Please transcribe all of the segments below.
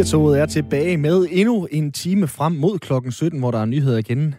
Firtoget er tilbage med endnu en time frem mod klokken 17, hvor der er nyheder igen.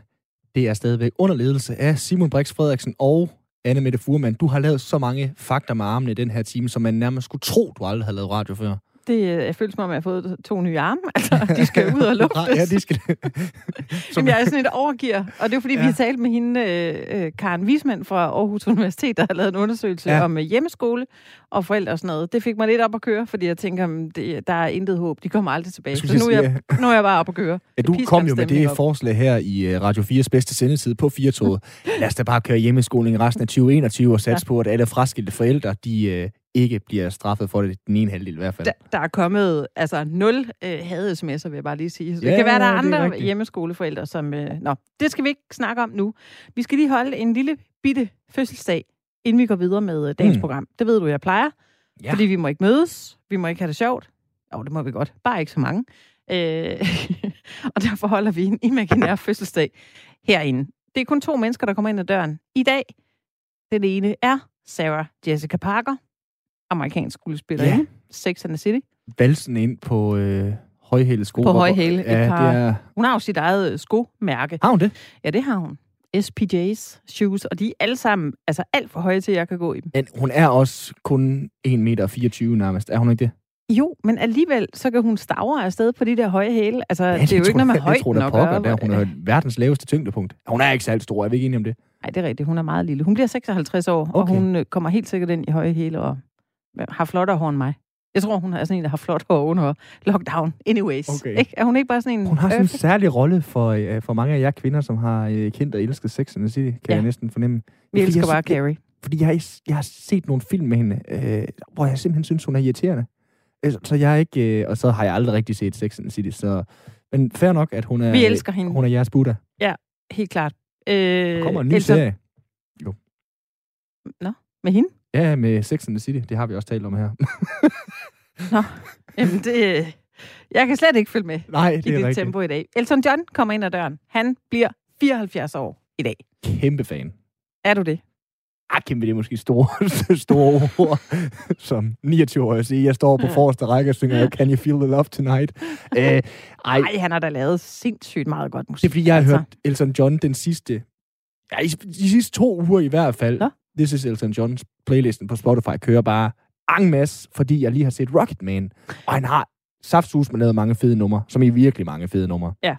Det er stadigvæk under ledelse af Simon Brix Frederiksen og Anne Mette Furman. Du har lavet så mange fakta med armene i den her time, som man nærmest skulle tro, du aldrig har lavet radio før. Det øh, jeg føles som om, jeg har fået to nye arme. Altså, de skal ud og luftes. ja, de skal... Som... jeg er sådan et overgear. Og det er fordi, ja. vi har talt med hende, øh, øh, Karen Wiesmann fra Aarhus Universitet, der har lavet en undersøgelse ja. om øh, hjemmeskole og forældre og sådan noget. Det fik mig lidt op at køre, fordi jeg tænker, det, der er intet håb. De kommer aldrig tilbage. Så nu er, jeg, nu er jeg bare op at køre. Ja, du kom jo med det op. forslag her i Radio 4's bedste sendetid på 4 Lad os da bare køre hjemmeskoling resten af 2021 og satse ja. på, at alle fraskilte forældre, de ikke bliver straffet for det, den ene halvdel i hvert fald. Der, der er kommet altså nul øh, had-sms'er, vil jeg bare lige sige. Så ja, det kan være, der er andre er hjemmeskoleforældre, som... Øh, nå, det skal vi ikke snakke om nu. Vi skal lige holde en lille bitte fødselsdag, inden vi går videre med øh, dagens mm. program. Det ved du, jeg plejer. Ja. Fordi vi må ikke mødes, vi må ikke have det sjovt. Jo, det må vi godt. Bare ikke så mange. Øh, og derfor holder vi en imaginær fødselsdag herinde. Det er kun to mennesker, der kommer ind ad døren i dag. Den ene er Sarah Jessica Parker, amerikansk skuespiller. Ja. Sex and the City. Valsen ind på øh, højhæle sko. På højhæle. Ja, par... det er... Hun har jo sit eget skomærke. Har hun det? Ja, det har hun. SPJ's shoes, og de er alle sammen altså alt for høje til, at jeg kan gå i dem. Men hun er også kun 1,24 meter nærmest. Er hun ikke det? Jo, men alligevel, så kan hun stavre afsted på de der høje hæle. Altså, ja, det er jo ikke noget med højden tror, at gøre. Der. Hun er verdens laveste tyngdepunkt. Hun er ikke særlig stor, er vi ikke enige om det? Nej, det er rigtigt. Hun er meget lille. Hun bliver 56 år, okay. og hun øh, kommer helt sikkert ind i høje hæle og har flottere hår end mig. Jeg tror, hun er sådan en, der har flot hår under lockdown. Anyways. Okay. Ikke? Er hun ikke bare sådan en... Hun har sådan en særlig rolle for, øh, for mange af jer kvinder, som har øh, kendt og elsket Sex and the City, kan ja. jeg næsten fornemme. Vi elsker bare Carrie. Fordi jeg, har, jeg har set nogle film med hende, øh, hvor jeg simpelthen synes, hun er irriterende. Øh, så jeg er ikke... Øh, og så har jeg aldrig rigtig set Sex and the City, så... Men fair nok, at hun er... Vi elsker hende. Hun er jeres Buddha. Ja, helt klart. Øh, der kommer en ny Elton... serie. Jo. Nå, med hende? Ja, med Sex and the City. Det har vi også talt om her. Nå, jamen det... Jeg kan slet ikke følge med Nej, det i det tempo i dag. Elton John kommer ind ad døren. Han bliver 74 år i dag. Kæmpe fan. Er du det? Ah, kæmpe, det er måske store, store ord, som 29 år sige. Jeg står på forreste række og synger, Can you feel the love tonight? Uh, ej. ej, han har da lavet sindssygt meget godt musik. Det er, fordi jeg har altså. hørt Elton John den sidste, ja, de sidste to uger i hvert fald. Nå? This is Elton Johns playlisten på Spotify kører bare en masse, fordi jeg lige har set Rocketman. Og han har saftsus med lavet mange fede numre, som i virkelig mange fede numre. Ja.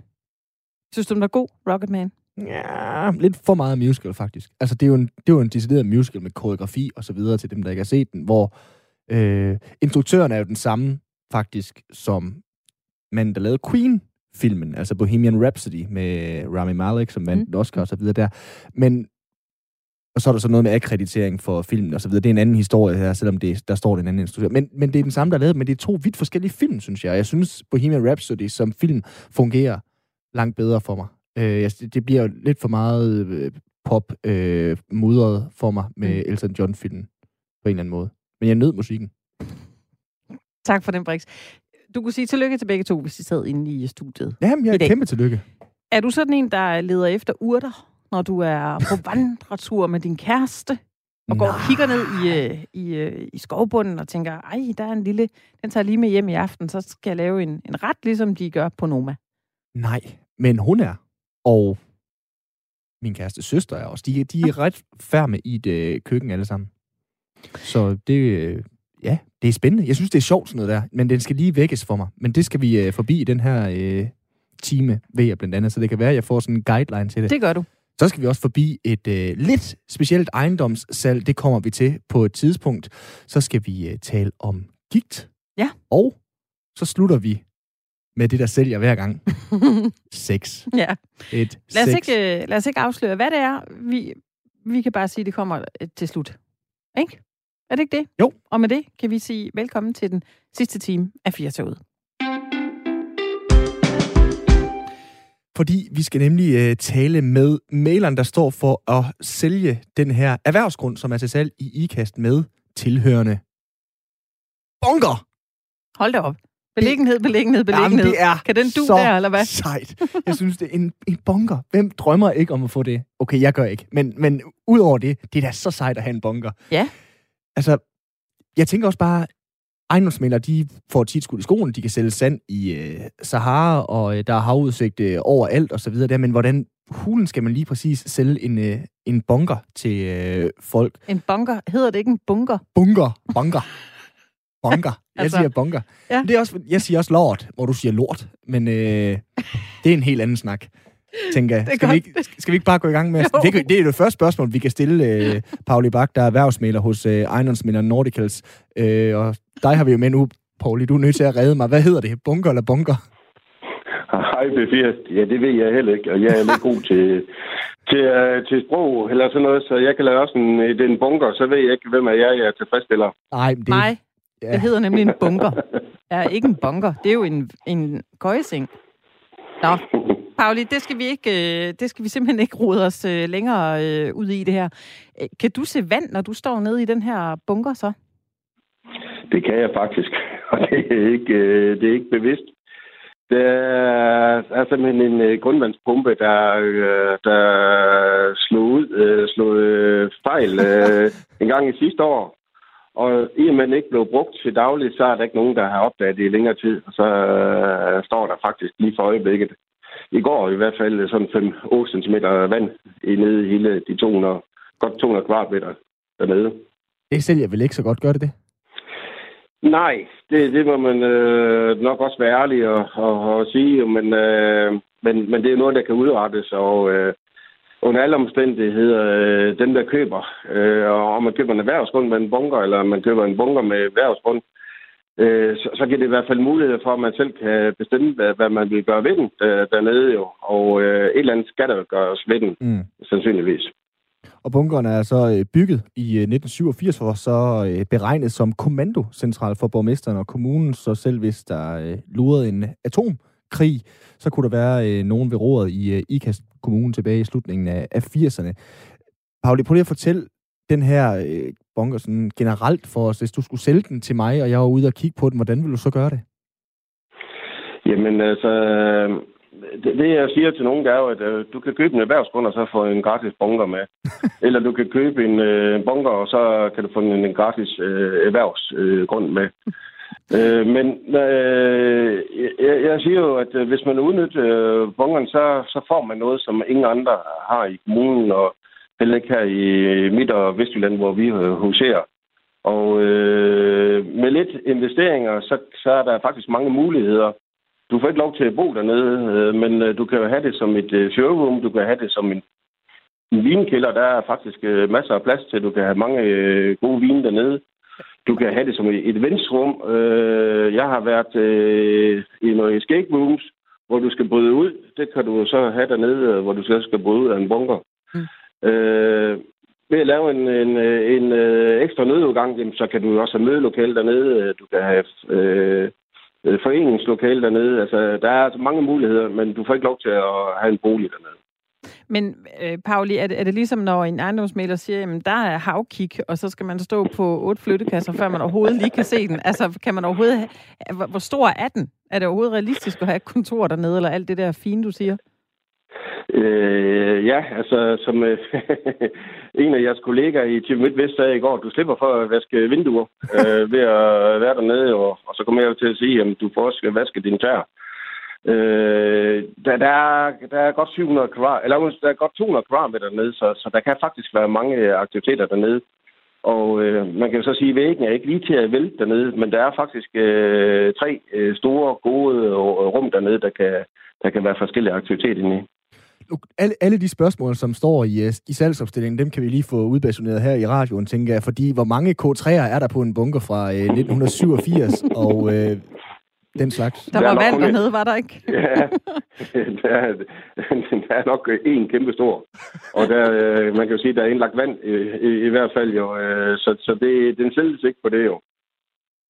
Synes du, den er god, Rocketman? Ja, lidt for meget musical, faktisk. Altså, det er jo en, det er jo en decideret musical med koreografi og så videre til dem, der ikke har set den, hvor øh, instruktøren er jo den samme, faktisk, som manden, der lavede Queen-filmen, altså Bohemian Rhapsody med Rami Malek, som vandt mm. Oscar og så videre der. Men og så er der så noget med akkreditering for filmen og så videre. Det er en anden historie her, selvom det, der står den anden instruktør. Men, men det er den samme, der er lavet, men det er to vidt forskellige film, synes jeg. Jeg synes, Bohemian Rhapsody som film fungerer langt bedre for mig. Øh, det bliver lidt for meget øh, pop øh, mudret for mig med mm. Elton John-filmen på en eller anden måde. Men jeg nød musikken. Tak for den, Brix. Du kunne sige tillykke til begge to, hvis I sad inde i studiet. Jamen, jeg er kæmpe tillykke. Er du sådan en, der leder efter urter? Når du er på vandretur med din kæreste, og går Nej. og kigger ned i, øh, i, øh, i skovbunden og tænker, ej, der er en lille, den tager lige med hjem i aften, så skal jeg lave en, en ret, ligesom de gør på Noma. Nej, men hun er, og min kæreste søster er også. De, de er ret færme i det øh, køkken alle sammen. Så det, ja, det er spændende. Jeg synes, det er sjovt sådan noget der, men den skal lige vækkes for mig. Men det skal vi forbi i den her øh, time, ved jeg blandt andet, så det kan være, at jeg får sådan en guideline til det. Det gør du. Så skal vi også forbi et øh, lidt specielt ejendomssalg. Det kommer vi til på et tidspunkt. Så skal vi øh, tale om gigt. Ja. Og så slutter vi med det, der sælger hver gang. sex. Ja. Et lad, os sex. ikke, øh, lad os ikke afsløre, hvad det er. Vi, vi kan bare sige, at det kommer øh, til slut. Ikke? Er det ikke det? Jo. Og med det kan vi sige velkommen til den sidste time af Firtoget. Fordi vi skal nemlig øh, tale med maileren, der står for at sælge den her erhvervsgrund, som er til salg i IKAST med tilhørende bunker. Hold da op. Beliggenhed, beliggenhed, beliggenhed. Jamen, det er kan den du der, eller hvad? sejt. Jeg synes, det er en, en bunker. Hvem drømmer ikke om at få det? Okay, jeg gør ikke. Men, men udover det, det er da så sejt at have en bunker. Ja. Altså, jeg tænker også bare, ejendomsmælere, de får tit skudt i skoen, de kan sælge sand i øh, Sahara, og øh, der er havudsigt øh, overalt og så videre der, men hvordan hulen skal man lige præcis sælge en, øh, en bunker til øh, folk? En bunker? Hedder det ikke en bunker? Bunker. Bunker. Bunker. Jeg altså, siger bunker. Ja. Det er også, jeg siger også lort, hvor du siger lort, men øh, det er en helt anden snak tænker jeg. Skal vi, ikke, skal vi ikke bare gå i gang med? Det, det er det første spørgsmål, vi kan stille uh, Pauli Bak, der er erhvervsmæler hos uh, ejendomsmæler Nordicals. Uh, og dig har vi jo med nu, Pauli. Du er nødt til at redde mig. Hvad hedder det? Bunker eller bunker? Hej, B4. Ja, det ved jeg heller ikke, og jeg er lidt god til, til, uh, til sprog eller sådan noget, så jeg kan lade også en, den bunker, så ved jeg ikke, hvem af jer, jeg er tilfredsstiller. Nej, det... Nej, ja. det hedder nemlig en bunker. er ikke en bunker. Det er jo en, en køjeseng. Nå, Pauli, det skal vi ikke, øh, det skal vi simpelthen ikke rode os øh, længere øh, ud i det her. Kan du se vand, når du står nede i den her bunker så? Det kan jeg faktisk, og det er ikke, det er ikke bevidst. Det er, simpelthen en grundvandspumpe, der, der slog ud, slog fejl en gang i sidste år. Og i og med den ikke blev brugt til dagligt, så er der ikke nogen, der har opdaget det i længere tid. Og så øh, står der faktisk lige for øjeblikket i går i hvert fald sådan 5-8 cm vand i nede i hele de 200, godt 200 kvadratmeter dernede. Det sælger vel ikke så godt, gør det det? Nej, det, det må man øh, nok også være ærlig og, og, og sige, men, øh, men, men det er noget, der kan udrettes, og øh, under alle omstændigheder, øh, den der køber, øh, og om man køber en erhvervsgrund med en bunker, eller man køber en bunker med erhvervsgrund, øh, så, så giver det i hvert fald mulighed for, at man selv kan bestemme, hvad, hvad man vil gøre ved den der, dernede jo. Og øh, et eller andet skal der gøres ved den, mm. sandsynligvis. Og bunkeren er så øh, bygget i 1987 øh, og så øh, beregnet som kommandocentral for borgmesteren og kommunen, så selv hvis der lurede en atomkrig, så kunne der være nogen ved rådet i IKAST kommune tilbage i slutningen af 80'erne. Pauli, prøv lige at fortælle den her bunker sådan generelt for os, hvis du skulle sælge den til mig, og jeg var ude og kigge på den, hvordan ville du så gøre det? Jamen altså, det, det jeg siger til nogen, er jo, at uh, du kan købe en erhvervsgrund, og så få en gratis bunker med. Eller du kan købe en uh, bunker, og så kan du få en, en gratis uh, erhvervsgrund uh, med. uh, men uh, jeg, jeg siger jo, at i heller ikke her i Midt- og Vestjylland, hvor vi øh, huserer. Og øh, med lidt investeringer, så, så er der faktisk mange muligheder. Du får ikke lov til at bo dernede, øh, men øh, du kan jo have det som et øh, showroom, du kan have det som en, en vinkælder. Der er faktisk øh, masser af plads til, du kan have mange øh, gode vine dernede. Du kan have det som et eventsrum. Øh, jeg har været øh, i nogle escape rooms, hvor du skal bryde ud. Det kan du så have dernede, øh, hvor du så skal bryde ud af en bunker. Øh, ved at lave en, en, en, en ekstra nødudgang, så kan du også have mødelokale dernede. Øh, du kan have øh, øh, foreningslokale dernede. Altså, der er altså mange muligheder, men du får ikke lov til at have en bolig dernede. Men øh, Pauli, er det, er det ligesom, når en ejendomsmaler siger, at der er havkik, og så skal man stå på otte flyttekasser, før man overhovedet lige kan se den? Altså, kan man overhovedet have, hvor, hvor stor er den? Er det overhovedet realistisk at have et kontor dernede, eller alt det der fine, du siger? Øh, ja, altså som øh, en af jeres kollegaer i TV MidtVest sagde i går, du slipper for at vaske vinduer øh, ved at være dernede, og, og så kommer jeg jo til at sige, at du får også vaske din tær. Øh, der, der, er, der er godt 700 kvadrat, eller der er godt 200 kvadratmeter dernede, så, så der kan faktisk være mange aktiviteter dernede. Og øh, man kan jo så sige, at væggen er ikke lige til at vælte dernede, men der er faktisk øh, tre øh, store, gode rum dernede, der kan, der kan være forskellige aktiviteter inde i alle, alle de spørgsmål, som står i, øh, i salgsopstillingen, dem kan vi lige få udbasuneret her i radioen, tænker jeg. Fordi hvor mange K3'er er der på en bunker fra øh, 1987 og øh, den slags? Der var vand dernede, var der ikke? ja, der er, der er nok en kæmpe stor. Og der, øh, man kan jo sige, der er indlagt vand i, i, i hvert fald jo. Øh, så så det, den sælges ikke på det jo.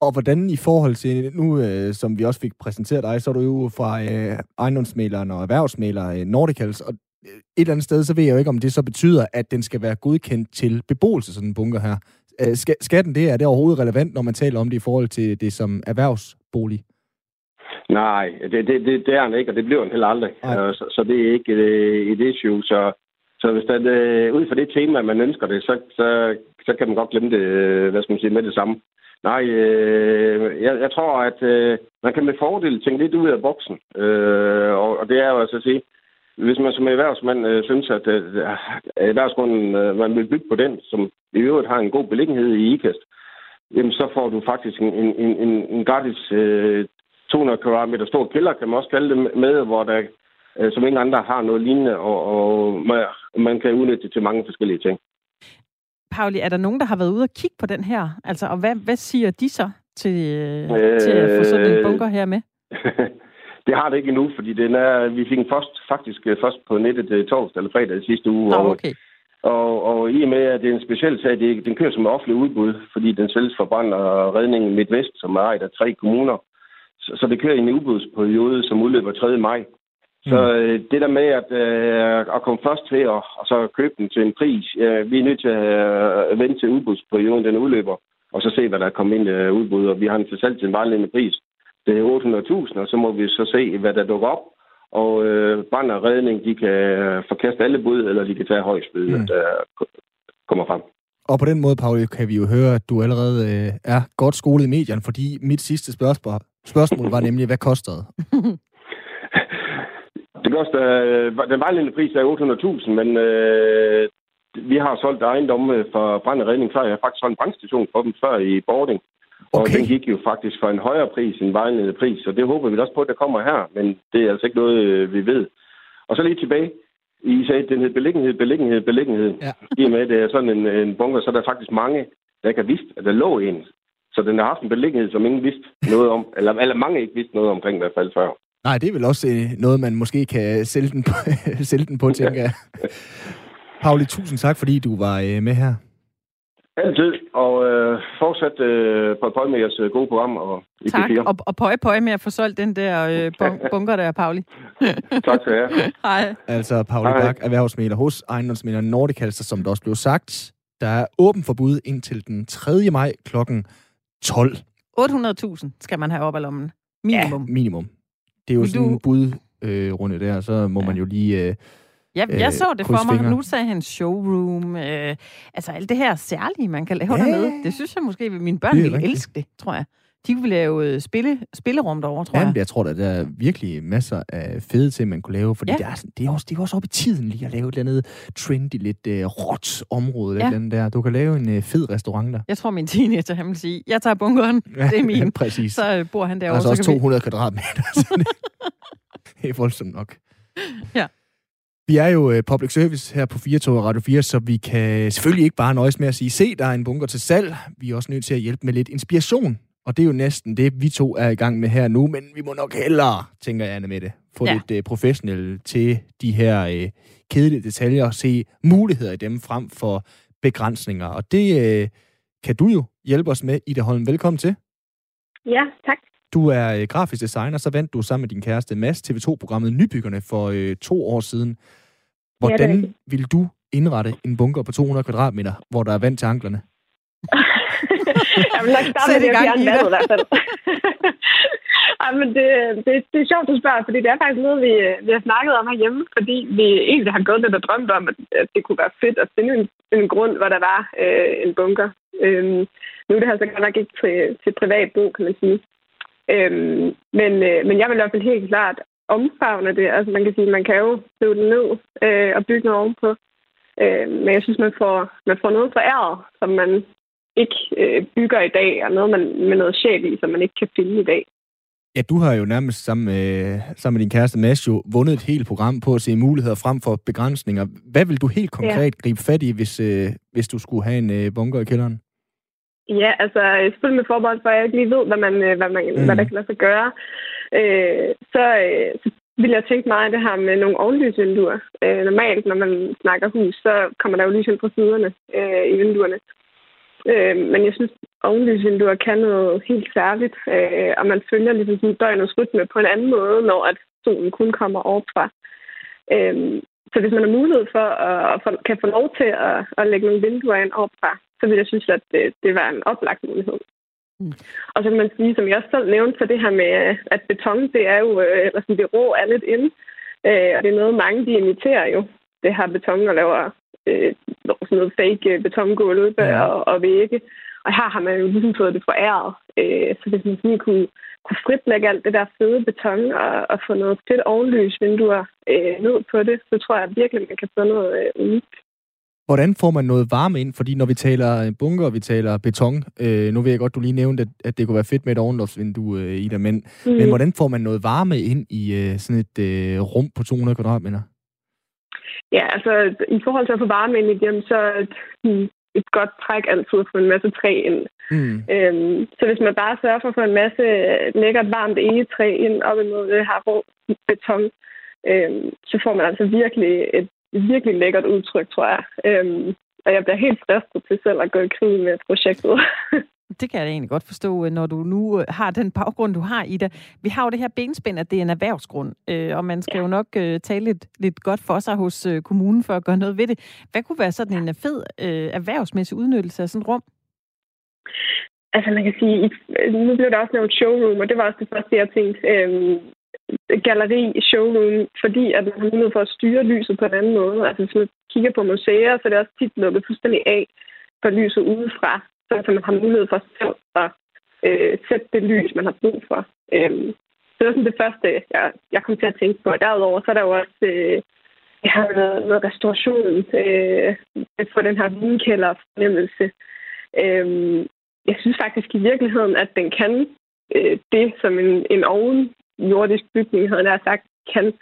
Og hvordan i forhold til, nu øh, som vi også fik præsenteret dig, så er du jo fra øh, ejendomsmæleren og erhvervsmæler øh, Nordicals, og øh, et eller andet sted, så ved jeg jo ikke, om det så betyder, at den skal være godkendt til beboelse, sådan en bunker her. Øh, skal, skal den det? Er det overhovedet relevant, når man taler om det i forhold til det som erhvervsbolig? Nej, det, det, det, det er den ikke, og det bliver den heller aldrig. Uh, så, så det er ikke et, et issue. Så, så hvis det, øh, ud fra det tema, man ønsker det, så, så, så kan man godt glemme det, hvad skal man sige, med det samme. Nej, øh, jeg, jeg tror, at øh, man kan med fordel tænke lidt ud af boksen. Øh, og, og det er jo altså at sige, hvis man som erhvervsmand øh, synes, at øh, erhvervsgrunden, øh, man vil bygge på den, som i øvrigt har en god beliggenhed i IKAST, jamen så får du faktisk en, en, en, en gratis øh, 200 kvadratmeter stor kælder, kan man også kalde det med, hvor der øh, som ingen andre har noget lignende, og, og man, man kan udnytte det til mange forskellige ting. Pauli, er der nogen, der har været ude og kigge på den her? Altså, og hvad, hvad siger de så til, øh, til at få sådan en bunker her med? det har det ikke endnu, fordi den er, vi fik den først, faktisk øh, først på nettet øh, torsdag eller fredag sidste uge. Nå, okay. Og, og i og med, at det er en speciel sag, det, den kører som offentlig udbud, fordi den sælges for brand og redning Midtvest, som er ejet af tre kommuner. Så, så det kører i en udbudsperiode, som udløber 3. maj. Så mm. øh, det der med at, øh, at komme først til og, og så købe den til en pris, øh, vi er nødt til at øh, vente til udbudsperioden, den udløber, og så se, hvad der er kommet ind i øh, udbud. Og vi har en til salg til en vejledende pris. Det er 800.000, og så må vi så se, hvad der dukker op. Og øh, brand og redning, de kan forkaste alle bud, eller de kan tage højst bud, mm. der kommer frem. Og på den måde, Paul, kan vi jo høre, at du allerede øh, er godt skolet i medierne, fordi mit sidste spørgsmål, spørgsmål var nemlig, hvad kostede? Det koster, øh, den vejledende pris er 800.000, men øh, vi har solgt ejendomme for brand og redning før. Jeg har faktisk solgt en brandstation for dem før i boarding. Og okay. den gik jo faktisk for en højere pris end vejledende pris, og det håber vi også på, at der kommer her, men det er altså ikke noget, øh, vi ved. Og så lige tilbage. I sagde, at den hed beliggenhed, beliggenhed, beliggenhed. Ja. I og med, at det er sådan en, en bunker, så er der faktisk mange, der ikke har vidst, at der lå en. Så den har haft en beliggenhed, som ingen vidste noget om, eller, eller mange ikke vidste noget omkring i hvert fald før. Nej, det er vel også øh, noget, man måske kan sælge den på, sælge den på tænker jeg. Pauli, tusind tak, fordi du var øh, med her. Altid, og øh, fortsat øh, på pøj med jeres øh, gode program. Og i tak, og, og pøj pøj med at få solgt den der øh, bunker der, Pauli. tak skal jeg. Hej. Altså, Pauli Bak, erhvervsmæler hos ejendomsmæler Nordikalster, som der også blev sagt. Der er åben forbud indtil den 3. maj kl. 12. 800.000 skal man have op af lommen. Minimum. Ja, minimum. Det er jo Vil sådan du... en budrunde øh, der, så må ja. man jo lige... Øh, Ja, jeg øh, så det for mig. Nu sagde han showroom. Øh, altså alt det her særlige, man kan lave ja. dernede. Det synes jeg måske, mine børn ville elske det, tror jeg. De kunne lave øh, spille, spillerum derovre, tror jeg. jeg tror, at der er virkelig masser af fede ting, man kunne lave. Fordi ja. det, er, det, er også, det er også op i tiden lige at lave et eller andet trendy, lidt uh, råt område. Ja. Eller der. Du kan lave en uh, fed restaurant der. Jeg tror, min teenager han vil sige, jeg tager bunkeren, ja, det er min. Ja, præcis. Så uh, bor han derovre. Altså så også 200 vi... kvadratmeter. det er voldsomt nok. Ja. Vi er jo uh, public service her på 4 og Radio 4, så vi kan selvfølgelig ikke bare nøjes med at sige, se, der er en bunker til salg. Vi er også nødt til at hjælpe med lidt inspiration. Og det er jo næsten det, vi to er i gang med her nu, men vi må nok hellere, tænker jeg, Anna med det, få ja. lidt uh, professionelle til de her uh, kedelige detaljer og se muligheder i dem frem for begrænsninger. Og det uh, kan du jo hjælpe os med, Ida Holm. Velkommen til. Ja, tak. Du er øh, grafisk designer, så vandt du sammen med din kæreste Mads TV2-programmet Nybyggerne for øh, to år siden. Hvordan ja, vil du indrette en bunker på 200 kvadratmeter, hvor der er vand til anklerne? Jeg vil nok starte med det at fjerne vandet i hvert fald. Ej, men det, det, det er sjovt, du spørger, fordi det er faktisk noget, vi, vi har snakket om herhjemme, fordi vi egentlig har gået lidt og drømt om, at det kunne være fedt at finde en, en grund, hvor der var øh, en bunker. Øhm, nu er det her så godt nok ikke til, til privat brug, kan man sige. Øhm, men, øh, men jeg vil i hvert fald helt klart omfavne det. Altså man kan sige, man kan jo skrive det ned øh, og bygge noget ovenpå. Øh, men jeg synes, man får, man får noget foræret, som man ikke øh, bygger i dag, og noget man, med noget sjæl i, som man ikke kan finde i dag. Ja, du har jo nærmest sammen med, sammen med din kæreste Mads jo vundet et helt program på at se muligheder frem for begrænsninger. Hvad vil du helt konkret ja. gribe fat i, hvis, øh, hvis du skulle have en øh, bunker i kælderen? Ja, altså selvfølgelig med forbehold for, at jeg ikke lige ved, hvad, man, øh, hvad, man, mm. hvad der kan lade sig gøre. Øh, så, øh, så vil jeg tænke meget det her med nogle ovenlysvinduer. Øh, normalt, når man snakker hus, så kommer der jo lys ind på siderne øh, i vinduerne. Øh, men jeg synes, ovenlysvinduer kan noget helt særligt, øh, og man følger ligesom sådan døgnets rytme på en anden måde, når at solen kun kommer overfra. Øh, så hvis man har mulighed for at, at kan få lov til at, at lægge nogle vinduer ind overfra, så vil jeg synes, at det, det var en oplagt mulighed. Mm. Og så kan man sige, som jeg også selv nævnte, så det her med, at beton, det er jo, øh, eller sådan, det rå er lidt inde. Øh, og det er noget, mange de imiterer jo, det her beton og laver øh, sådan noget fake betongulv ja. og, og vægge. Og her har man jo ligesom fået det foræret. Øh, så hvis man sådan kunne, kunne fritlægge alt det der fede beton og, og få noget fedt ovenlysvinduer øh, ned på det, så tror jeg virkelig, man kan få noget øh, unikt. Hvordan får man noget varme ind? Fordi når vi taler bunker, og vi taler beton, øh, nu ved jeg godt, du lige nævnte, at, at det kunne være fedt med et ovenluftsvindue, øh, Ida, men, mm. men hvordan får man noget varme ind i øh, sådan et øh, rum på 200 kvadratmeter? Ja, altså i forhold til at få varme ind i dem, så et, et godt træk altid at få en masse træ ind. Mm. Øhm, så hvis man bare sørger for at få en masse lækkert varmt egetræ ind op imod det her rå beton, øhm, så får man altså virkelig et virkelig lækkert udtryk, tror jeg. Øhm, og jeg bliver helt fristet til selv at gå i krig med projektet. Det kan jeg egentlig godt forstå, når du nu øh, har den baggrund, du har, Ida. Vi har jo det her benspænd, at det er en erhvervsgrund, øh, og man skal ja. jo nok øh, tale lidt, lidt godt for sig hos kommunen for at gøre noget ved det. Hvad kunne være sådan en fed erhvervsmæssig udnyttelse af sådan et rum? Altså man kan sige, nu blev der også nævnt showroom, og det var også det første, jeg tænkte. Øhm, galleri, showroom, fordi at man har mulighed for at styre lyset på en anden måde. Altså hvis man kigger på museer, så er det også tit lukket fuldstændig af for lyset udefra, så man har mulighed for selv at øh, sætte det lys, man har brug for. Øh, så det var sådan det første, jeg, jeg kom til at tænke på. Derudover så er der jo også øh, jeg har noget, noget restauration øh, for den her vinkælder fornemmelse. Øh, jeg synes faktisk i virkeligheden, at den kan øh, det, som en, en oven jordisk bygning, havde jeg sagt, kan.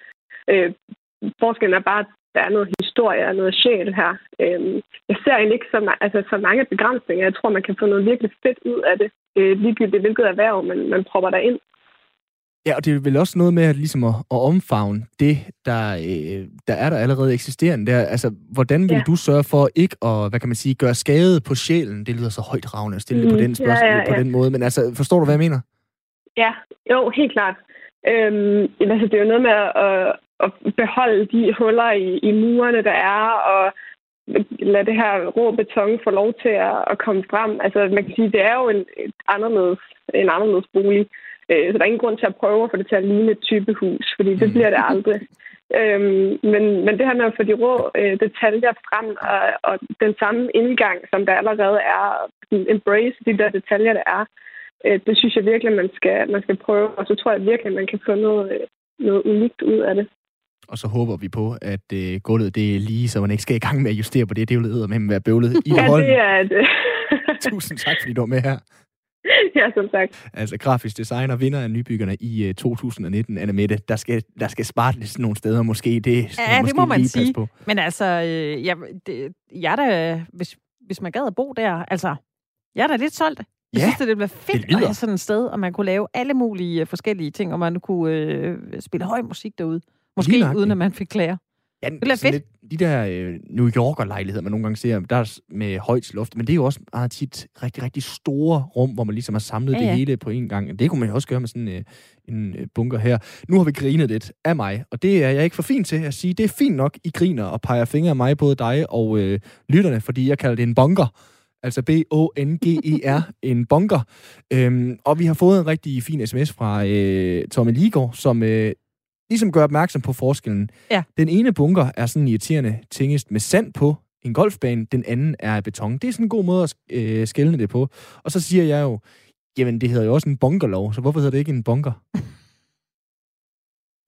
Øh, forskellen er bare, at der er noget historie og noget sjæl her. Øh, jeg ser egentlig ikke så, altså, så mange begrænsninger. Jeg tror, man kan få noget virkelig fedt ud af det, øh, ligegyldigt hvilket erhverv man, man propper der ind. Ja, og det er vel også noget med at, ligesom at, at omfavne det, der, øh, der er der allerede eksisterende der. Altså, hvordan vil ja. du sørge for ikke at, hvad kan man sige, gøre skade på sjælen? Det lyder så højt ravne at stille mm, det på den, spørgsmål, ja, ja, ja. på den måde, men altså, forstår du, hvad jeg mener? Ja, jo, helt klart. Øhm, altså, det er jo noget med at, at beholde de huller i, i murene, der er, og lade det her rå beton få lov til at, at komme frem. Altså, man kan sige, det er jo en, et anderledes, en anderledes bolig. Øh, så der er ingen grund til at prøve at få det til at ligne et type hus, fordi det bliver det aldrig. Øhm, men, men det her med at få de rå øh, detaljer frem, og, og den samme indgang, som der allerede er, embrace de der detaljer, der er, øh, det synes jeg virkelig, man skal, man skal prøve, og så tror jeg virkelig, man kan få noget, øh, noget unikt ud af det. Og så håber vi på, at øh, gulvet det er lige, så man ikke skal i gang med at justere på det. Det er jo ledet med at være bøvlet. I ja, det er det. Tusind tak, fordi du var med her. Ja, som sagt. Altså grafisk designer, vinder af nybyggerne i uh, 2019, Anna Mette. Der skal, der skal spartles nogle steder måske. Det ja, man det må man sige. På. Men altså, øh, jeg, det, jeg der, hvis, hvis man gad at bo der, altså, jeg er da lidt solgt. Jeg ja, synes, det ville være fedt det at have sådan et sted, og man kunne lave alle mulige uh, forskellige ting, og man kunne øh, spille høj musik derude. Måske uden at man fik klager. Ja, det er fedt. Lidt, de der øh, New Yorker-lejligheder, man nogle gange ser, der er med højt loft, men det er jo også meget tit rigtig, rigtig store rum, hvor man ligesom har samlet ja, ja. det hele på en gang. Det kunne man jo også gøre med sådan øh, en øh, bunker her. Nu har vi grinet lidt af mig, og det er jeg ikke for fint til at sige. Det er fint nok, I griner og peger fingre af mig, både dig og øh, lytterne, fordi jeg kalder det en bunker. Altså B-O-N-G-E-R, en bunker. Øhm, og vi har fået en rigtig fin sms fra øh, Tommy Ligård, som øh, ligesom gør opmærksom på forskellen. Ja. Den ene bunker er sådan irriterende tingest med sand på, en golfbane, den anden er af beton. Det er sådan en god måde at øh, skælne det på. Og så siger jeg jo, jamen det hedder jo også en bunkerlov, så hvorfor hedder det ikke en bunker?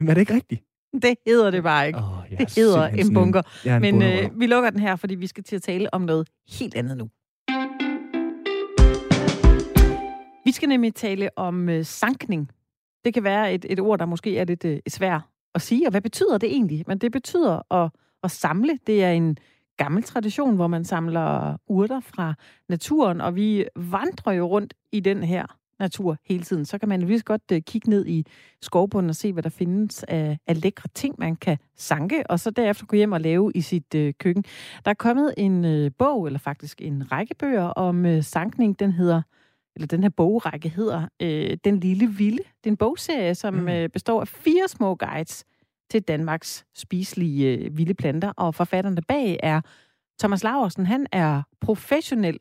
Men er det ikke rigtigt? Det hedder det bare ikke. Oh, det hedder en bunker. En, en Men øh, vi lukker den her, fordi vi skal til at tale om noget helt andet nu. Vi skal nemlig tale om øh, sankning. Det kan være et, et ord, der måske er lidt øh, svært at sige. Og hvad betyder det egentlig? Men det betyder at, at samle. Det er en gammel tradition, hvor man samler urter fra naturen, og vi vandrer jo rundt i den her natur hele tiden. Så kan man lige godt øh, kigge ned i skovbunden og se, hvad der findes af, af lækre ting, man kan sanke, og så derefter gå hjem og lave i sit øh, køkken. Der er kommet en øh, bog, eller faktisk en række bøger om øh, sankning. Den hedder eller den her bogrække hedder øh, Den Lille Vilde. Det er en bogserie, som mm. øh, består af fire små guides til Danmarks spiselige øh, vilde planter, og forfatterne bag er Thomas Laversen. Han er professionel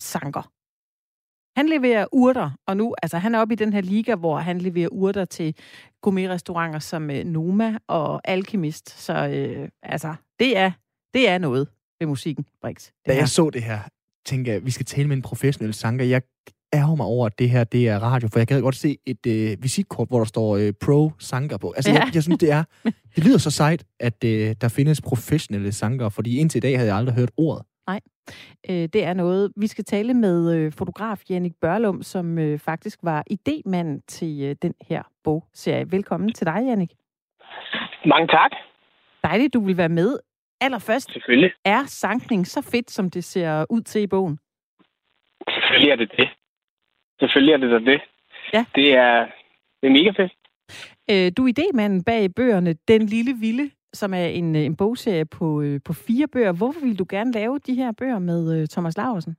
sanker. Han leverer urter, og nu, altså han er oppe i den her liga, hvor han leverer urter til gourmet-restauranter som øh, Noma og Alchemist. Så øh, altså, det er, det er noget ved musikken, Brix. Da jeg så det her, tænker jeg, vi skal tale med en professionel sanger. Jeg ærger mig over, at det her det er radio, for jeg kan godt se et øh, visitkort, hvor der står øh, pro-sanger på. Altså, ja. jeg, jeg synes, det er... Det lyder så sejt, at øh, der findes professionelle sanger, fordi indtil i dag havde jeg aldrig hørt ordet. Nej, øh, det er noget. Vi skal tale med øh, fotograf Jannik Børlum, som øh, faktisk var idémanden til øh, den her bogserie. Velkommen til dig, Jannik. Mange tak. Dejligt, du vil være med. Allerførst, Selvfølgelig. er sankning så fedt, som det ser ud til i bogen? Selvfølgelig er det det. Selvfølgelig er det da det. Ja. Det er, det er mega fedt. Øh, du er idémanden bag bøgerne Den Lille Vilde, som er en, øh, en bogserie på, øh, på fire bøger. Hvorfor vil du gerne lave de her bøger med øh, Thomas Laversen?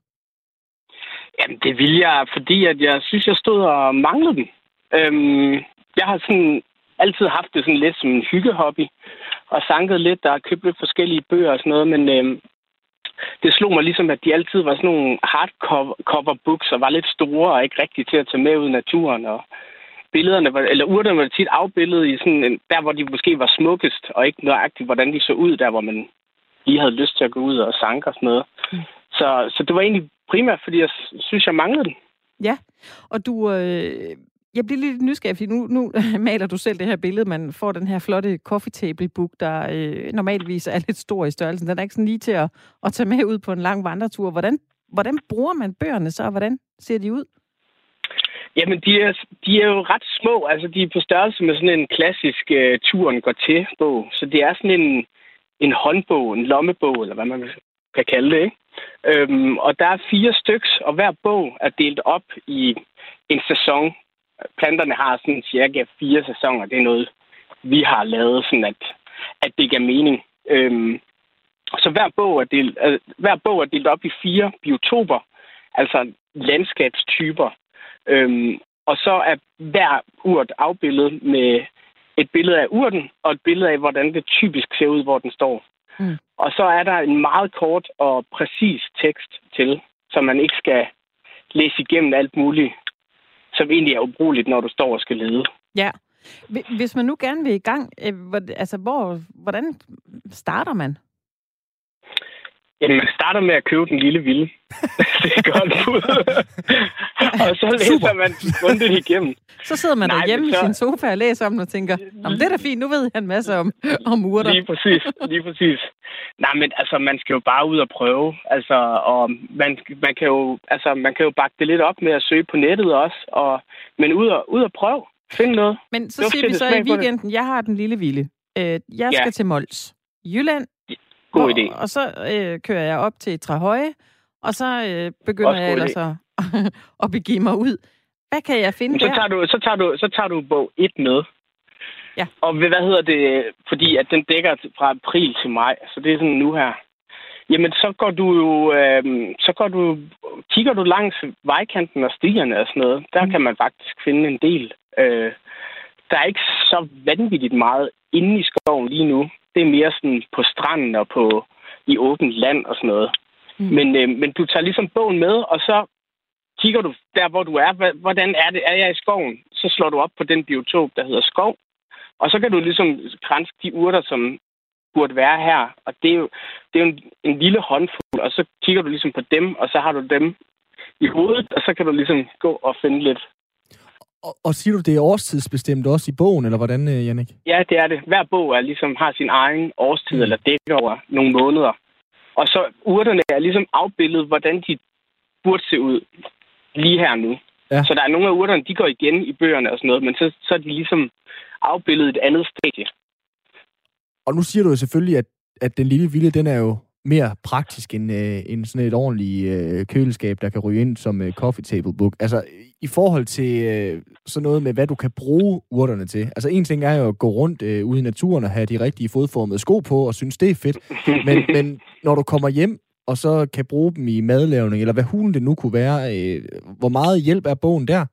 Jamen, det vil jeg, fordi at jeg synes, jeg stod og manglede dem. Øhm, jeg har sådan altid haft det sådan lidt som en hyggehobby, og sanket lidt, der har købt lidt forskellige bøger og sådan noget, men øhm, det slog mig ligesom, at de altid var sådan nogle hardcover books, og var lidt store og ikke rigtig til at tage med ud i naturen, og billederne, var, eller urterne var tit afbildet i sådan en, der, hvor de måske var smukkest, og ikke nøjagtigt, hvordan de så ud, der hvor man lige havde lyst til at gå ud og sanke og sådan noget. Mm. Så, så det var egentlig primært, fordi jeg synes, jeg manglede den. Ja, og du, øh, jeg bliver lidt nysgerrig, fordi nu, nu maler du selv det her billede. Man får den her flotte coffee table book, der øh, normalvis er lidt stor i størrelsen. Den er ikke sådan lige til at, at tage med ud på en lang vandretur. Hvordan, hvordan bruger man bøgerne så, og hvordan ser de ud? Jamen, de er, de er jo ret små. Altså, de er på størrelse med sådan en klassisk øh, turen går til bog. Så det er sådan en, en håndbog, en lommebog, eller hvad man kan kalde det, ikke? Øhm, og der er fire styks, og hver bog er delt op i en sæson planterne har sådan cirka fire sæsoner. Det er noget, vi har lavet, sådan at, at det giver mening. Øhm, så hver bog, er delt, øh, hver bog er delt op i fire biotoper, altså landskabstyper. Øhm, og så er hver urt afbildet med et billede af urten, og et billede af, hvordan det typisk ser ud, hvor den står. Mm. Og så er der en meget kort og præcis tekst til, så man ikke skal læse igennem alt muligt som egentlig er ubrugeligt, når du står og skal lede. Ja. Hvis man nu gerne vil i gang, øh, altså hvor, hvordan starter man? Jamen, man starter med at købe den lille vilde. Det er godt bud. og så læser Super. man grundigt igennem. Så sidder man Nej, derhjemme så... i sin sofa og læser om den og tænker, Jamen, det er da fint, nu ved jeg en masse om, om urter. Lige præcis, lige præcis. Nej, men altså, man skal jo bare ud og prøve. Altså, og man, man, kan jo, altså, man kan jo bakke det lidt op med at søge på nettet også. Og, men ud og, ud og prøve. Find noget. Men så siger vi så i weekenden, jeg har den lille vilde. Øh, jeg skal ja. til Mols. Jylland, God idé. Og, og så øh, kører jeg op til Trahøje, og så øh, begynder Også jeg ellers at, at begive mig ud. Hvad kan jeg finde så tager der? Du, så, tager du, så tager du bog 1 med. Ja. Og hvad hedder det? Fordi at den dækker fra april til maj, så det er sådan nu her. Jamen, så går du jo, øh, så går du, kigger du langs vejkanten og stierne og sådan noget. Der mm. kan man faktisk finde en del. Øh, der er ikke så vanvittigt meget inde i skoven lige nu det er mere sådan på stranden og på i åbent land og sådan noget. Mm. Men, øh, men du tager ligesom bogen med, og så kigger du der, hvor du er. Hvordan er det? Er jeg i skoven? Så slår du op på den biotop, der hedder skov. Og så kan du ligesom grænse de urter, som burde være her. Og det er jo, det er jo en, en lille håndfuld, og så kigger du ligesom på dem, og så har du dem i hovedet, og så kan du ligesom gå og finde lidt og, og siger du, det er årstidsbestemt også i bogen, eller hvordan, øh, Jannik? Ja, det er det. Hver bog er ligesom, har sin egen årstid, mm. eller dækker over nogle måneder. Og så urterne er ligesom afbildet, hvordan de burde se ud lige her nu. Ja. Så der er nogle af urterne, de går igen i bøgerne og sådan noget, men så, så er de ligesom afbildet et andet stadie. Og nu siger du jo selvfølgelig, at, at den lille vilde, den er jo mere praktisk end, øh, end sådan et ordentligt øh, køleskab, der kan ryge ind som øh, coffee table book. Altså, i forhold til øh, sådan noget med, hvad du kan bruge urterne til. Altså, en ting er jo at gå rundt øh, ude i naturen og have de rigtige fodformede sko på og synes, det er fedt. Men, men når du kommer hjem og så kan bruge dem i madlavning, eller hvad hulen det nu kunne være, øh, hvor meget hjælp er bogen der?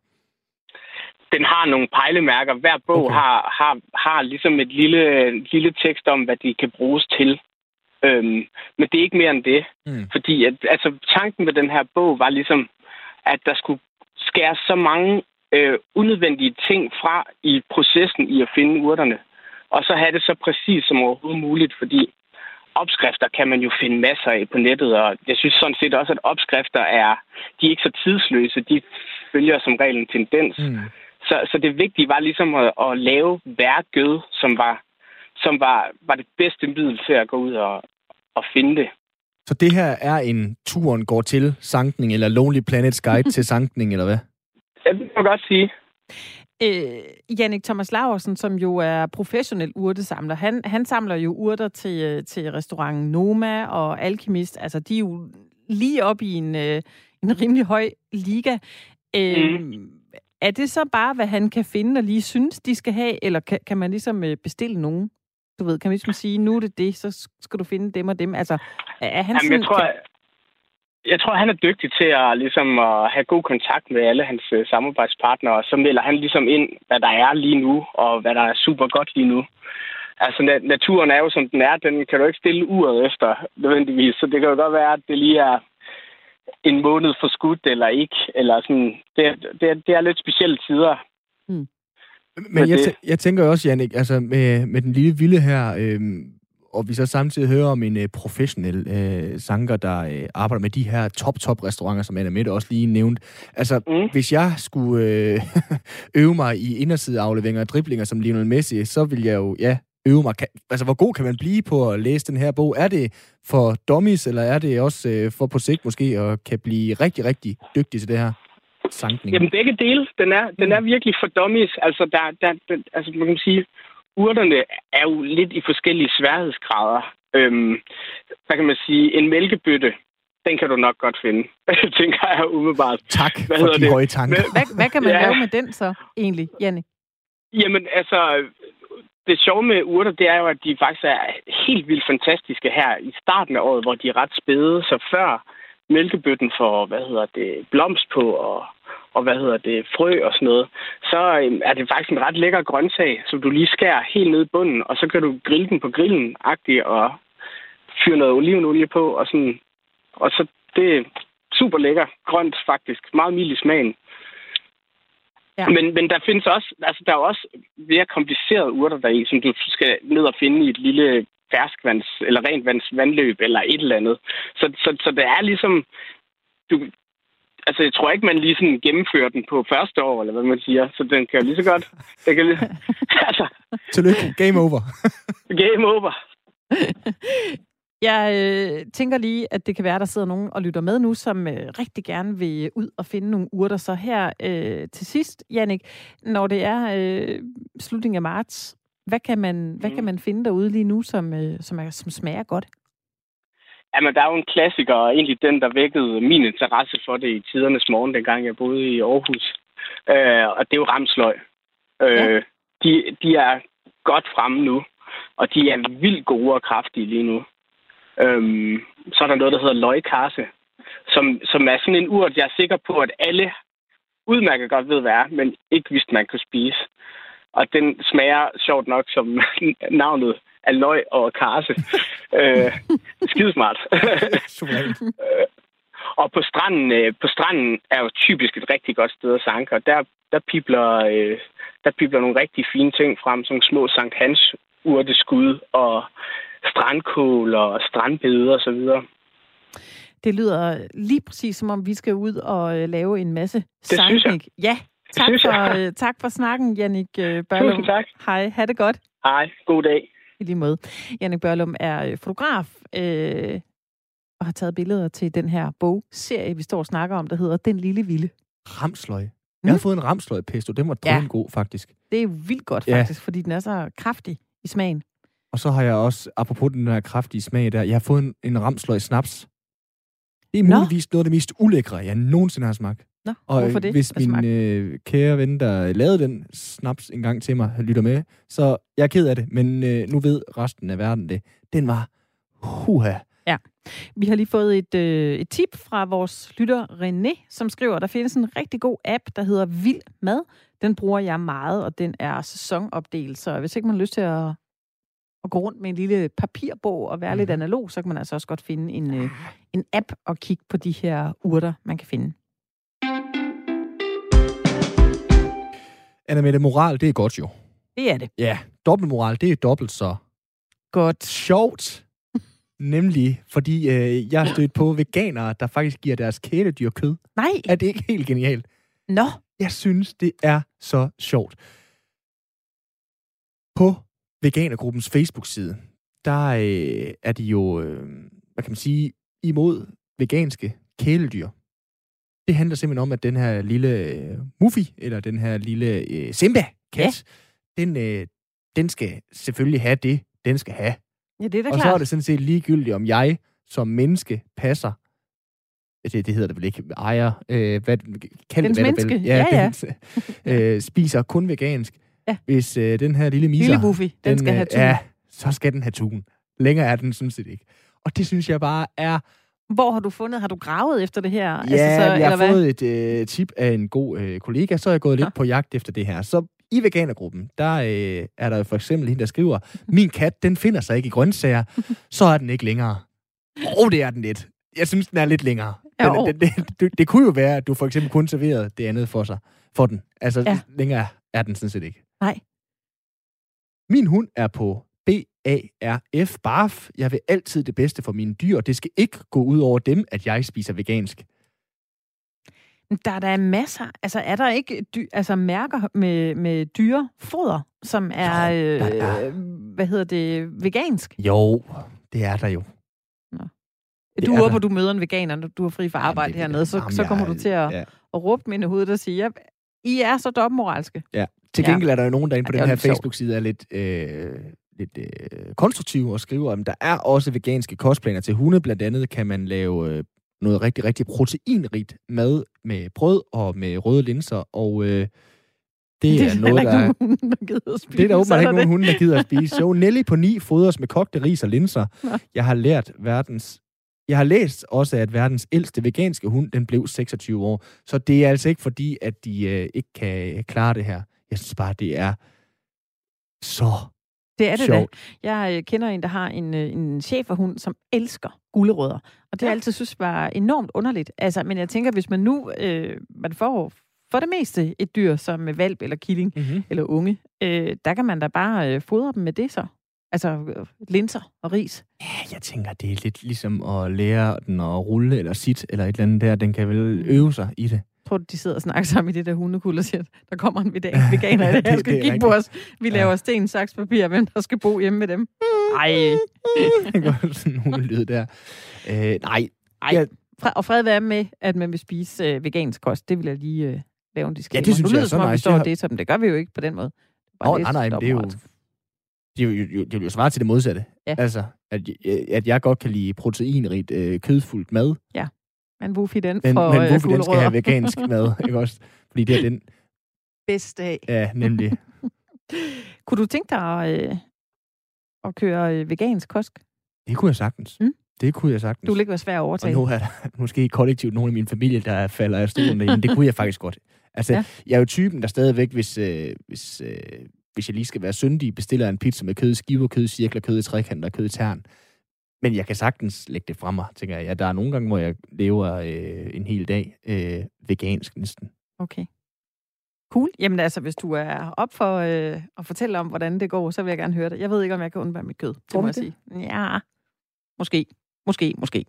Den har nogle pejlemærker. Hver bog okay. har, har, har ligesom et lille, lille tekst om, hvad de kan bruges til. Øhm, men det er ikke mere end det. Mm. Fordi at, altså, tanken med den her bog var ligesom, at der skulle skære så mange øh, unødvendige ting fra i processen i at finde urterne. Og så have det så præcis som overhovedet muligt, fordi opskrifter kan man jo finde masser af på nettet, og jeg synes sådan set også, at opskrifter er, de er ikke så tidsløse, de følger som regel en tendens. Mm. Så, så det vigtige var ligesom at, at lave værket, som var, som var, var det bedste middel til at gå ud og, og finde det. Så det her er en turen går til sankning, eller Lonely Planets Guide til sankning, eller hvad? Ja, det kan man godt sige. Øh, Jannik Thomas Laversen, som jo er professionel urtesamler, han, han samler jo urter til, til restauranten Noma og Alchemist. Altså, de er jo lige op i en, øh, en rimelig høj liga. Øh, mm. Er det så bare, hvad han kan finde og lige synes, de skal have, eller kan, kan man ligesom øh, bestille nogen? Du ved, kan man ligesom sige, nu er det det, så skal du finde dem og dem? Altså, er han Jamen, sådan, jeg tror, kan jeg tror, han er dygtig til at, ligesom, at have god kontakt med alle hans uh, samarbejdspartnere, så melder han ligesom ind, hvad der er lige nu, og hvad der er super godt lige nu. Altså, na- naturen er jo, som den er. Den kan du ikke stille uret efter, nødvendigvis. Så det kan jo godt være, at det lige er en måned for skudt, eller ikke. Eller sådan. Det, det, det er lidt specielle tider. Mm. Men jeg, t- jeg tænker også, Jannik, altså med, med den lille vilde her, øh, og vi så samtidig hører om en øh, professionel øh, sanger, der øh, arbejder med de her top-top-restauranter, som Anna Mette også lige nævnte. Altså, mm. hvis jeg skulle øh, øve mig i indersideafleveringer og driblinger som Lionel Messi, så vil jeg jo, ja, øve mig. Kan, altså, hvor god kan man blive på at læse den her bog? Er det for dummies, eller er det også øh, for på sigt måske at kan blive rigtig, rigtig dygtig til det her? Sankning. Jamen begge dele. Den er, den er virkelig for dummies. Altså, der, der, der, altså man kan sige, urterne er jo lidt i forskellige sværhedsgrader. Øhm, hvad kan man sige? En mælkebøtte, den kan du nok godt finde, tænker jeg umiddelbart. Tak hvad for de det? høje tanker. Hvad, hvad kan man ja. lave med den så, egentlig, Janne? Jamen, altså, det sjove med urter, det er jo, at de faktisk er helt vildt fantastiske her i starten af året, hvor de er ret spæde. Så før mælkebøtten får, hvad hedder det, blomst på og og hvad hedder det, frø og sådan noget, så øhm, er det faktisk en ret lækker grøntsag, som du lige skærer helt ned i bunden, og så kan du grille den på grillen, agtigt, og fyre noget olivenolie på, og sådan, og så det er super lækker grønt faktisk, meget mild i smagen. Ja. Men, men der findes også, altså der er også mere komplicerede urter deri, som du skal ned og finde i et lille ferskvands, eller rent vands vandløb, eller et eller andet. Så, så, så det er ligesom, du, altså, jeg tror ikke, man lige sådan gennemfører den på første år, eller hvad man siger. Så den kan jo lige så godt... Den kan lige, altså. Tillykke. Game over. Game over. Jeg øh, tænker lige, at det kan være, der sidder nogen og lytter med nu, som øh, rigtig gerne vil ud og finde nogle urter. Så her øh, til sidst, Jannik, når det er øh, slutningen af marts, hvad kan man, hvad kan mm. man finde derude lige nu, som, øh, som, er, som smager godt? Jamen, der er jo en klassiker, og egentlig den, der vækkede min interesse for det i tidernes morgen, dengang jeg boede i Aarhus. Øh, og det er jo ramsløg. Øh, ja. de, de er godt fremme nu, og de er vildt gode og kraftige lige nu. Øh, så er der noget, der hedder løgkasse, som, som er sådan en urt, jeg er sikker på, at alle udmærket godt ved, hvad er, men ikke vidste, man kunne spise. Og den smager sjovt nok som navnet af løg og karse. øh, skidesmart. øh, og på stranden, øh, på stranden er jo typisk et rigtig godt sted at sanke, der, der pibler, øh, der pibler nogle rigtig fine ting frem, som små Sankt Hans urteskud og strandkål og strandbede og så videre. Det lyder lige præcis, som om vi skal ud og lave en masse sankning. Ja, tak for, tak for snakken, Jannik Børlum. Tusind tak. Hej, ha' det godt. Hej, god dag. I lige måde. Jannik Børlum er øh, fotograf øh, og har taget billeder til den her bogserie, vi står og snakker om, der hedder Den Lille Vilde. Ramsløg. Jeg mm. har fået en ramsløg pesto. Den var ja. god, faktisk. Det er vildt godt, faktisk, ja. fordi den er så kraftig i smagen. Og så har jeg også, apropos den her kraftige smag der, jeg har fået en, en ramsløg snaps. Det er muligvis Nå. noget af det mest ulækre, jeg nogensinde har smagt. Nå, og hvorfor det? hvis min øh, kære ven, der lavede den snaps en gang til mig, lytter med, så jeg er ked af det, men øh, nu ved resten af verden det. Den var huha. Ja. Vi har lige fået et, øh, et tip fra vores lytter René, som skriver, at der findes en rigtig god app, der hedder Vild Mad. Den bruger jeg meget, og den er sæsonopdelt, så hvis ikke man har lyst til at, at gå rundt med en lille papirbog og være mm. lidt mhm. analog, så kan man altså også godt finde en, øh, en app og kigge på de her urter, man kan finde. Anna Mette, moral, det er godt jo. Det er det. Ja, dobbeltmoral, det er dobbelt så... Godt. Sjovt. Nemlig, fordi øh, jeg har stødt på veganere, der faktisk giver deres kæledyr kød. Nej. Er det ikke helt genialt? Nå. Jeg synes, det er så sjovt. På Veganergruppens Facebook-side, der øh, er de jo, øh, hvad kan man sige, imod veganske kæledyr. Det handler simpelthen om, at den her lille øh, Muffy, eller den her lille øh, Simba-kat, ja. den, øh, den skal selvfølgelig have det, den skal have. Ja, det er da Og klart. så er det sådan set ligegyldigt, om jeg som menneske passer det, det hedder det vel ikke, ejer, øh, hvad, kald Dens det, hvad menneske. Vel, Ja, ja. dens, øh, spiser kun vegansk. Ja. Hvis øh, den her lille miser... Lille Buffy, den, den skal øh, have tun. Ja, så skal den have tun. Længere er den sådan set ikke. Og det synes jeg bare er... Hvor har du fundet? Har du gravet efter det her? Ja, altså, så, jeg eller har hvad? fået et øh, tip af en god øh, kollega, så er jeg gået lidt Nå. på jagt efter det her. Så i veganergruppen, der øh, er der for eksempel hende, der skriver, min kat, den finder sig ikke i grøntsager, så er den ikke længere. Og det er den lidt. Jeg synes, den er lidt længere. Jo. Den, det, det, det, det kunne jo være, at du for eksempel kun serverede det andet for sig, for den. Altså, Ja. ja. længere er den sådan set ikke. Nej. Min hund er på B-A-R-F, barf. Jeg vil altid det bedste for mine dyr. Det skal ikke gå ud over dem, at jeg spiser vegansk. Der er der masser. Altså, er der ikke dy, altså, mærker med, med dyrefoder, som er, Jo, der er. øh, hvad hedder det, vegansk? Jo, det er der jo. Det Du er er der. og du møder en veganer, når du er fri for arbejde Jamen, det- hernede, så, Jamen, så jeg kommer er- du til at, Ja. at råbe med i hovedet og sige, I er så dobbeltmoralske. Til Ja. gengæld er der jo nogen, der inde på Ja, den er her. Facebook-side er lidt, øh, lidt øh, konstruktive og skriver, at der er også veganske kostplaner til hunde. Blandt andet kan man lave øh, noget rigtig, rigtig proteinrigt mad med brød og med røde linser, og øh, det, er der noget, ikke der... nogen hunde, der spise. Det er der åbenbart ikke nogen det. hunde, der gider at spise. Jo, Nelly på 9 fodres med kogte ris og linser. Nå. Jeg har lært verdens... Jeg har læst også, at verdens ældste veganske hund, den blev 26 år. Så det er altså ikke fordi, at de øh, ikke kan klare det her. Jeg synes bare, det er så Det er det da. sjovt. Jeg øh, kender en, der har en, øh, en cheferhund, som elsker gulerødder. Og det har jeg altid synes var enormt underligt. Altså, men jeg tænker, hvis man nu, øh, man får for det meste et dyr som øh, valp eller killing Mm-hmm. eller unge, øh, der kan man da bare øh, fodre dem med det så. Altså linser og ris. Ja, jeg tænker, det er lidt ligesom at lære den at rulle eller sit eller et eller andet der. Den kan vel øve sig i det. Jeg tror, de sidder og snakker sammen i det der hundekuld og siger, der kommer en vegan- veganer i det Det- skal det er kigge på os. Vi Ja. laver sten, saks, papir, hvem der skal bo hjemme med dem. Ej, Det går sådan nogle lyd der. Øh, nej, Ej. Ja. Fred, og fred være med, at man vil spise øh, vegansk kost. Det vil jeg lige øh, lave en disclaimer. Ja, det synes nu jeg er så om, vi nice. står Jeg har- det, som det gør vi jo ikke på den måde. Bare lidt nej, nej, det er jo, det er jo, jo, det vil jo svare til det modsatte. Ja. Altså, at, at jeg godt kan lide proteinrigt, øh, kødfuldt mad, Men Wuffy, den men, får men øh, hvorfor den skal gulerødder. have vegansk mad, ikke også? Fordi det er den, bedste af. ja, nemlig. Kunne du tænke dig at, øh, at køre øh, vegansk kost? Det kunne jeg sagtens. Mm. Det kunne jeg sagtens. Du vil ikke være svær at Og overtale. nu er der måske kollektivt nogle af min familie, der falder af stolen derhjemme. Det kunne jeg faktisk godt. Altså, ja. jeg er jo typen, der stadigvæk, hvis, øh, hvis, øh, hvis jeg lige skal være syndig, bestiller en pizza med kød i skiver, kød i cirkler, kød i trekanter, kød i tern. Men jeg kan sagtens lægge det fra mig, tænker jeg. Ja, der er nogle gange, hvor jeg lever øh, en hel dag øh, vegansk næsten. Okay. Cool. Jamen altså, hvis du er op for øh, at fortælle om, hvordan det går, så vil jeg gerne høre det. Jeg ved ikke, om jeg kan undvære mit kød. Det Tror må jeg sige. Ja, måske. Måske, måske.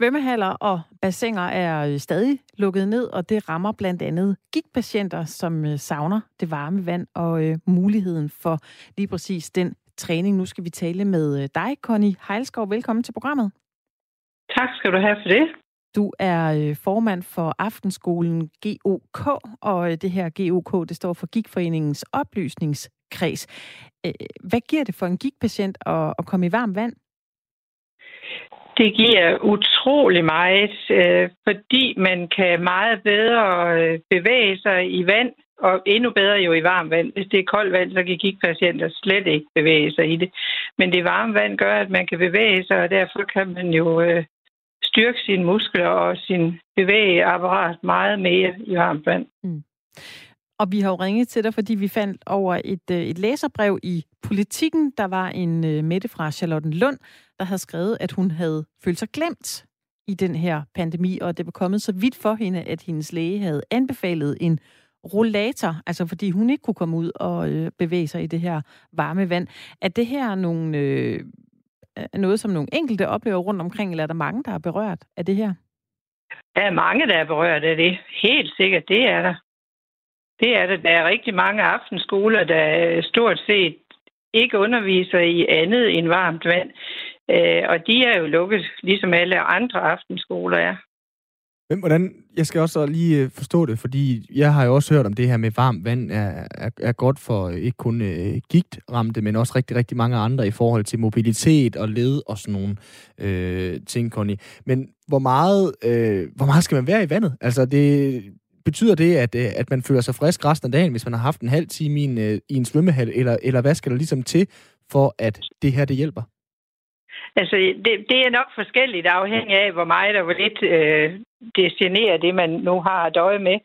Svømmehaller og bassiner er øh, stadig lukket ned, og det rammer blandt andet gigtpatienter, som øh, savner det varme vand og øh, muligheden for lige præcis den træning. Nu skal vi tale med dig, Connie Heilskov. Velkommen til programmet. Tak skal du have for det. Du er formand for Aftenskolen GOK, og det her GOK, det står for Gigtforeningens oplysningskreds. Hvad giver det for en gigtpatient at, at komme i varmt vand? Det giver utrolig meget, øh, fordi man kan meget bedre øh, bevæge sig i vand, og endnu bedre jo i varmt vand. Hvis det er koldt vand, så kan gigtpatienter slet ikke bevæge sig i det. Men det varme vand gør, at man kan bevæge sig, og derfor kan man jo øh, styrke sine muskler og sin bevægeapparat meget mere i varmt vand. Mm. Og vi har jo ringet til dig, fordi vi fandt over et, øh, et læserbrev i Politikken. Der var en uh, Mette fra Charlottenlund, der havde skrevet, at hun havde følt sig glemt i den her pandemi, og det var kommet så vidt for hende, at hendes læge havde anbefalet en rollator, altså fordi hun ikke kunne komme ud og øh, bevæge sig i det her varme vand. Er det her nogle, øh, noget, som nogle enkelte oplever rundt omkring, eller er der mange, der er berørt af det her? Der er mange, der er berørt af det. Helt sikkert, det er der. Det er det. Der er rigtig mange aftenskoler, der stort set ikke underviser i andet end varmt vand. Øh, og de er jo lukket, ligesom alle andre aftenskoler er. Men hvordan, jeg skal også lige øh, forstå det, fordi jeg har jo også hørt om det her med varmt vand er, er, er godt for øh, ikke kun øh, gigtramte, men også rigtig, rigtig mange andre i forhold til mobilitet og led og sådan nogle øh, ting, Connie. Men hvor meget, øh, hvor meget skal man være i vandet? Altså, det, betyder det, at, øh, at man føler sig frisk resten af dagen, hvis man har haft en halv time i en, i en svømmehal, eller, eller hvad skal der ligesom til, for at det her det hjælper? Altså, det, det er nok forskelligt afhængig af, hvor meget og hvor lidt øh, det generer det, man nu har at døje med.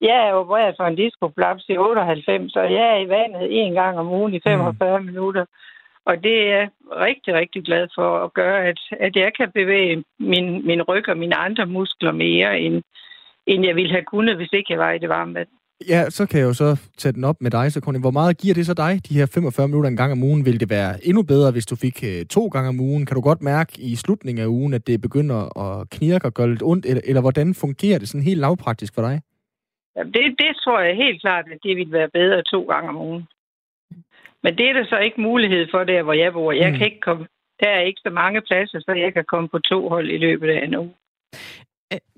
Jeg er opereret for en diskoplaps i 98, og jeg er i vandet en gang om ugen i 45 mm. minutter. Og det er jeg rigtig, rigtig glad for at gøre, at, at jeg kan bevæge min, min ryg og mine andre muskler mere, end, end jeg ville have kunnet, hvis ikke jeg var i det varme vand. Ja, så kan jeg jo så tage den op med dig, så Connie. Hvor meget giver det så dig, de her 45 minutter en gang om ugen? Vil det være endnu bedre, hvis du fik uh, to gange om ugen? Kan du godt mærke i slutningen af ugen, at det begynder at knirke og gøre lidt ondt? Eller, eller hvordan fungerer det sådan helt lavpraktisk for dig? Ja, det, det tror jeg helt klart, at det vil være bedre to gange om ugen. Men det er der så ikke mulighed for der, hvor jeg bor. Jeg mm. kan ikke komme, der er ikke så mange pladser, så jeg kan komme på to hold i løbet af en uge.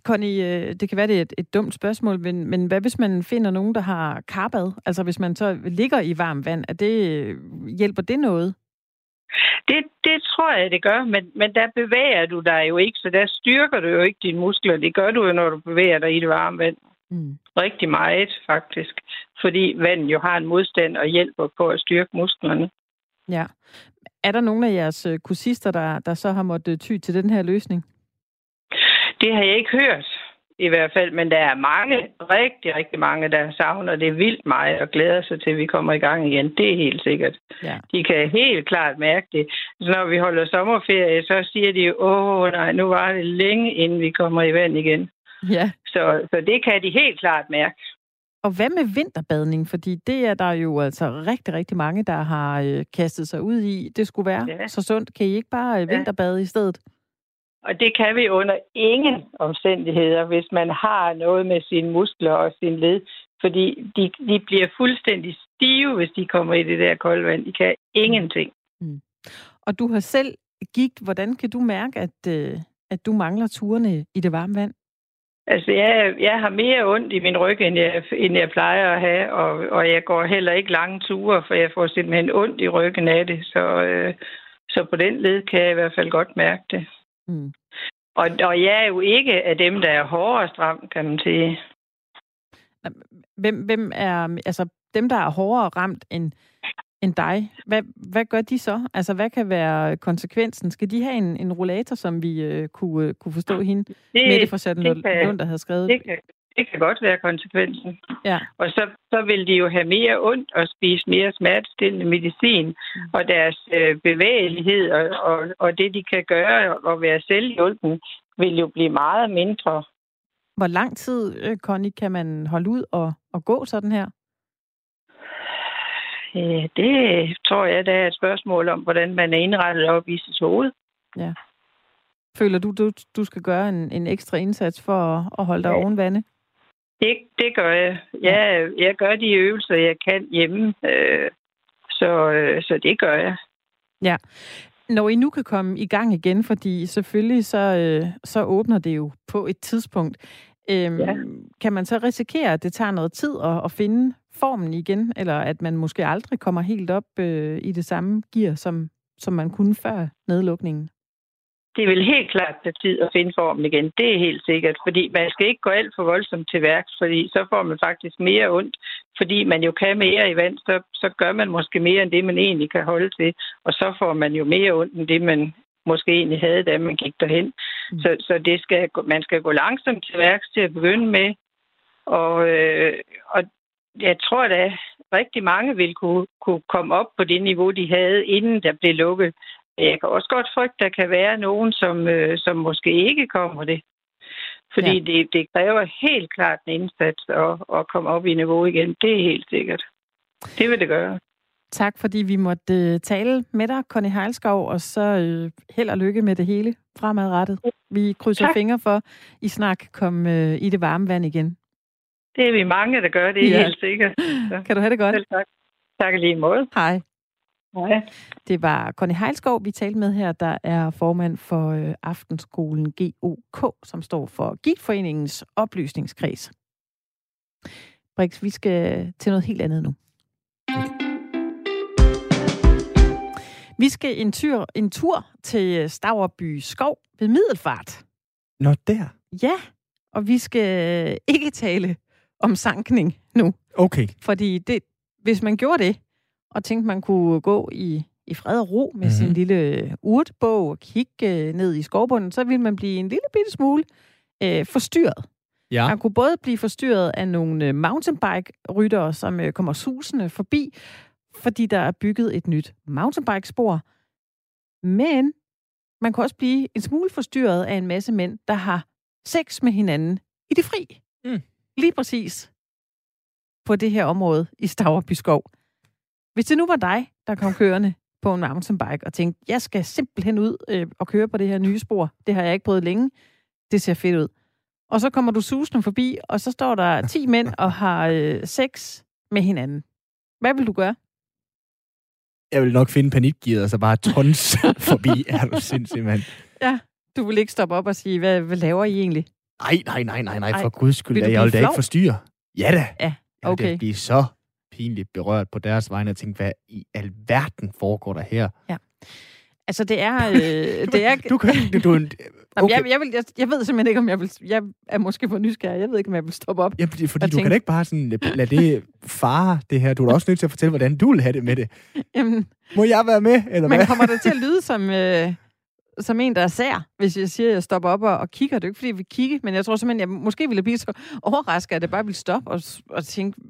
Connie, øh, det kan være, det er et, et dumt spørgsmål, men, men hvad hvis man finder nogen, der har karbad? Altså hvis man så ligger i varmt vand, er det, hjælper det noget? Det, det tror jeg, det gør, men, men der bevæger du dig jo ikke, så der styrker du jo ikke dine muskler. Det gør du jo, når du bevæger dig i det varme vand. Mm. Rigtig meget, faktisk. Fordi vandet jo har en modstand og hjælper på at styrke musklerne. Ja. Er der nogle af jeres øh, kursister, der, der så har måttet ty til den her løsning? Det har jeg ikke hørt i hvert fald, men der er mange, rigtig, rigtig mange, der savner det vildt meget og glæder sig til, at vi kommer i gang igen. Det er helt sikkert. Ja. De kan helt klart mærke det. Så når vi holder sommerferie, så siger de, åh nej, nu var det længe, inden vi kommer i vand igen. Ja. Så, så det kan de helt klart mærke. Og hvad med vinterbadning? Fordi det er der jo altså rigtig, rigtig mange, der har øh, kastet sig ud i. Det skulle være ja. så sundt. Kan I ikke bare øh, vinterbade ja. i stedet? Og det kan vi under ingen omstændigheder, hvis man har noget med sine muskler og sin led. Fordi de, de bliver fuldstændig stive, hvis de kommer i det der kolde vand. De kan ingenting. Mm. Og du har selv gigt. Hvordan kan du mærke, at, øh, at du mangler turene i det varme vand? Altså, jeg, jeg har mere ondt i min ryg, end jeg, end jeg plejer at have, og, og jeg går heller ikke lange ture, for jeg får simpelthen ondt i ryggen af det. Så, øh, så på den led kan jeg i hvert fald godt mærke det. Mm. Og, og jeg er jo ikke af dem, der er hårdere stram, kan man sige. Hvem, hvem er, altså dem, der er hårdere ramt end, end dig, hvad, hvad gør de så? Altså, hvad kan være konsekvensen? Skal de have en, en rollator, som vi uh, kunne, uh, kunne forstå hende? Det, Mette for Lund, der havde skrevet. Det kan, det kan godt være konsekvensen. Ja. Og så, så vil de jo have mere ondt og spise mere smertestillende medicin, mm. og deres øh, bevægelighed og, og, og det, de kan gøre og være selvhjulpen, vil jo blive meget mindre. Hvor lang tid, øh, Connie, kan man holde ud og, og gå sådan her? Øh, det tror jeg, der er et spørgsmål om, hvordan man er indrettet op i sit hoved. Ja. Føler du, du, du skal gøre en, en ekstra indsats for at, at holde dig ja. oven vande? Det, det gør jeg. jeg. Jeg gør de øvelser, jeg kan hjemme. Øh, så, øh, så det gør jeg. Ja. Når I nu kan komme i gang igen, fordi selvfølgelig så, øh, så åbner det jo på et tidspunkt. Øhm, ja. Kan man så risikere, at det tager noget tid at, at finde formen igen, eller at man måske aldrig kommer helt op øh, i det samme gear, som, som man kunne før nedlukningen? Det vil helt klart tage tid at finde formen igen. Det er helt sikkert, fordi man skal ikke gå alt for voldsomt til værks, fordi så får man faktisk mere ondt, fordi man jo kan mere i vand, så, så gør man måske mere end det, man egentlig kan holde til, og så får man jo mere ondt end det, man måske egentlig havde, da man gik derhen. Mm. Så, så det skal, man skal gå langsomt til værks til at begynde med, og, øh, og jeg tror da, rigtig mange vil kunne, kunne komme op på det niveau, de havde, inden der blev lukket. Jeg kan også godt frygte, der kan være nogen, som, øh, som måske ikke kommer det. Fordi ja. det, det kræver helt klart en indsats at, at komme op i niveau igen. Det er helt sikkert. Det vil det gøre. Tak, fordi vi måtte uh, tale med dig, Conny Heilskov, og så uh, held og lykke med det hele fremadrettet. Vi krydser tak. fingre for, I snak kom uh, i det varme vand igen. Det er vi mange, der gør, det er ja. helt sikkert. Så. Kan du have det godt? Selv tak. Tak lige måde. Hej. Hej. Det var Conny Heilskov, vi talte med her, der er formand for øh, Aftenskolen GOK, som står for Gigtforeningens oplysningskreds. Brix, vi skal til noget helt andet nu. Vi skal en tur, en tur til Stavreby Skov ved Middelfart. Nå, der? Ja, og vi skal ikke tale om sankning nu. Okay. Fordi det, hvis man gjorde det, og tænkte, man kunne gå i, i fred og ro med mm-hmm. sin lille urtbog og kigge øh, ned i skovbunden, så ville man blive en lille bitte smule øh, forstyrret. Ja. Man kunne både blive forstyrret af nogle øh, mountainbike-ryttere, som øh, kommer susende forbi, fordi der er bygget et nyt mountainbike-spor. Men man kan også blive en smule forstyrret af en masse mænd, der har sex med hinanden i det fri. Mm. Lige præcis på det her område i Stavreby Skov. Hvis det nu var dig, der kom kørende på en mountainbike og tænkte, jeg skal simpelthen ud øh, og køre på det her nye spor. Det har jeg ikke prøvet længe. Det ser fedt ud. Og så kommer du susende forbi, og så står der 10 mænd og har øh, sex med hinanden. Hvad vil du gøre? Jeg vil nok finde panikgearet, og så bare tons forbi. Er du sindssygt, mand? Ja, du vil ikke stoppe op og sige, hvad, hvad laver I egentlig? Nej, nej, nej, nej, nej, for Ej, guds skyld. Jeg vil da ikke forstyrre. Ja da. Ja, okay. Jeg vil så pinligt berørt på deres vegne og tænke, hvad i alverden foregår der her? Ja. Altså, det er... Øh, det er du kan... Du, du, okay. jeg, jeg, vil, jeg, jeg ved simpelthen ikke, om jeg vil... Jeg er måske for nysgerrig. Jeg ved ikke, om jeg vil stoppe op. Ja, fordi, fordi du tænke... kan da ikke bare sådan lade det fare, det her. Du er da også nødt til at fortælle, hvordan du vil have det med det. Jamen, Må jeg være med, eller men hvad? kommer det til at lyde som... Øh, som en, der er sær, hvis jeg siger, at jeg stopper op og, og kigger. Det er ikke, fordi jeg vil kigge, men jeg tror simpelthen, jeg måske ville blive så overrasket, at jeg bare ville stoppe og, og tænke,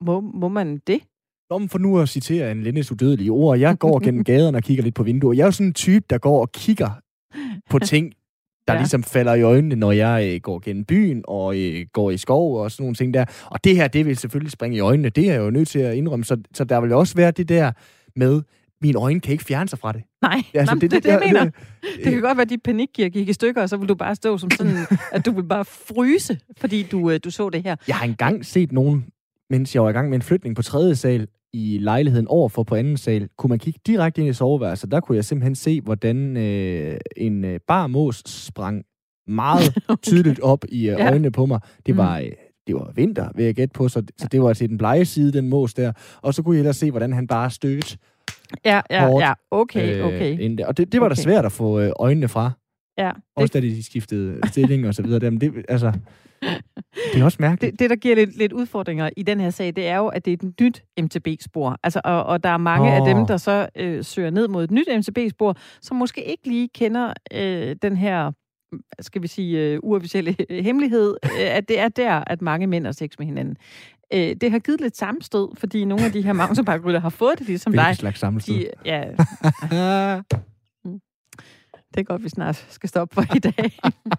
må, må man det? Nå, for nu at citere en Lennes udødelige ord, jeg går gennem gaden og kigger lidt på vinduer. Jeg er jo sådan en type, der går og kigger på ting, der ja. ligesom falder i øjnene, når jeg øh, går gennem byen og øh, går i skov og sådan nogle ting der. Og det her, det vil selvfølgelig springe i øjnene. Det er jeg jo nødt til at indrømme. Så, så der vil også være det der med, mine øjne kan ikke fjerne sig fra det. Nej, altså, det, det, det, det, jeg mener. Det kan godt være, at de panikgear gik i stykker, og så vil du bare stå som sådan, at du vil bare fryse, fordi du, øh, du så det her. Jeg har engang set nogen, mens jeg var i gang med en flytning på tredje sal, i lejligheden overfor på anden sal, kunne man kigge direkte ind i soveværelset. Der kunne jeg simpelthen se, hvordan øh, en øh, bar mos sprang meget tydeligt op i øh, øjnene ja. på mig. Det var, mm. øh, det var vinter, vil jeg gætte på, så, så det var til den blege side, den mos der. Og så kunne jeg ellers se, hvordan han bare stødte Ja, ja, hårdt, ja. Okay, øh, okay. Øh, Og det, det var okay. da svært at få øh, øjnene fra. Ja. Også det... da de skiftede stilling og så videre. Men det, altså, det er også mærkeligt. Det, det, der giver lidt, lidt udfordringer i den her sag, det er jo, at det er et nyt MTB-spor. Altså, og, og der er mange oh. af dem, der så øh, søger ned mod et nyt MTB-spor, som måske ikke lige kender øh, den her skal vi sige, uh, uofficielle hemmelighed, at det er der, at mange mænd har sex med hinanden. Uh, det har givet lidt sammenstød, fordi nogle af de her mountainbike har fået det ligesom Hvilket dig. slags sammenstød? De, ja. det er godt, vi snart skal stoppe for i dag.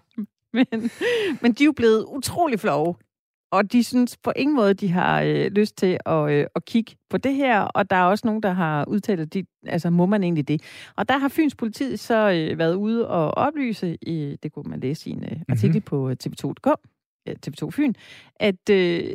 men, men de er jo blevet utrolig flove. Og de synes på ingen måde, de har øh, lyst til at, øh, at kigge på det her. Og der er også nogen, der har udtalt, at de, altså, må man egentlig det? Og der har Fyns politi så øh, været ude og oplyse, i, det kunne man læse i en øh, artikel mm-hmm. på tv2.dk, øh, TV2 Fyn, at øh,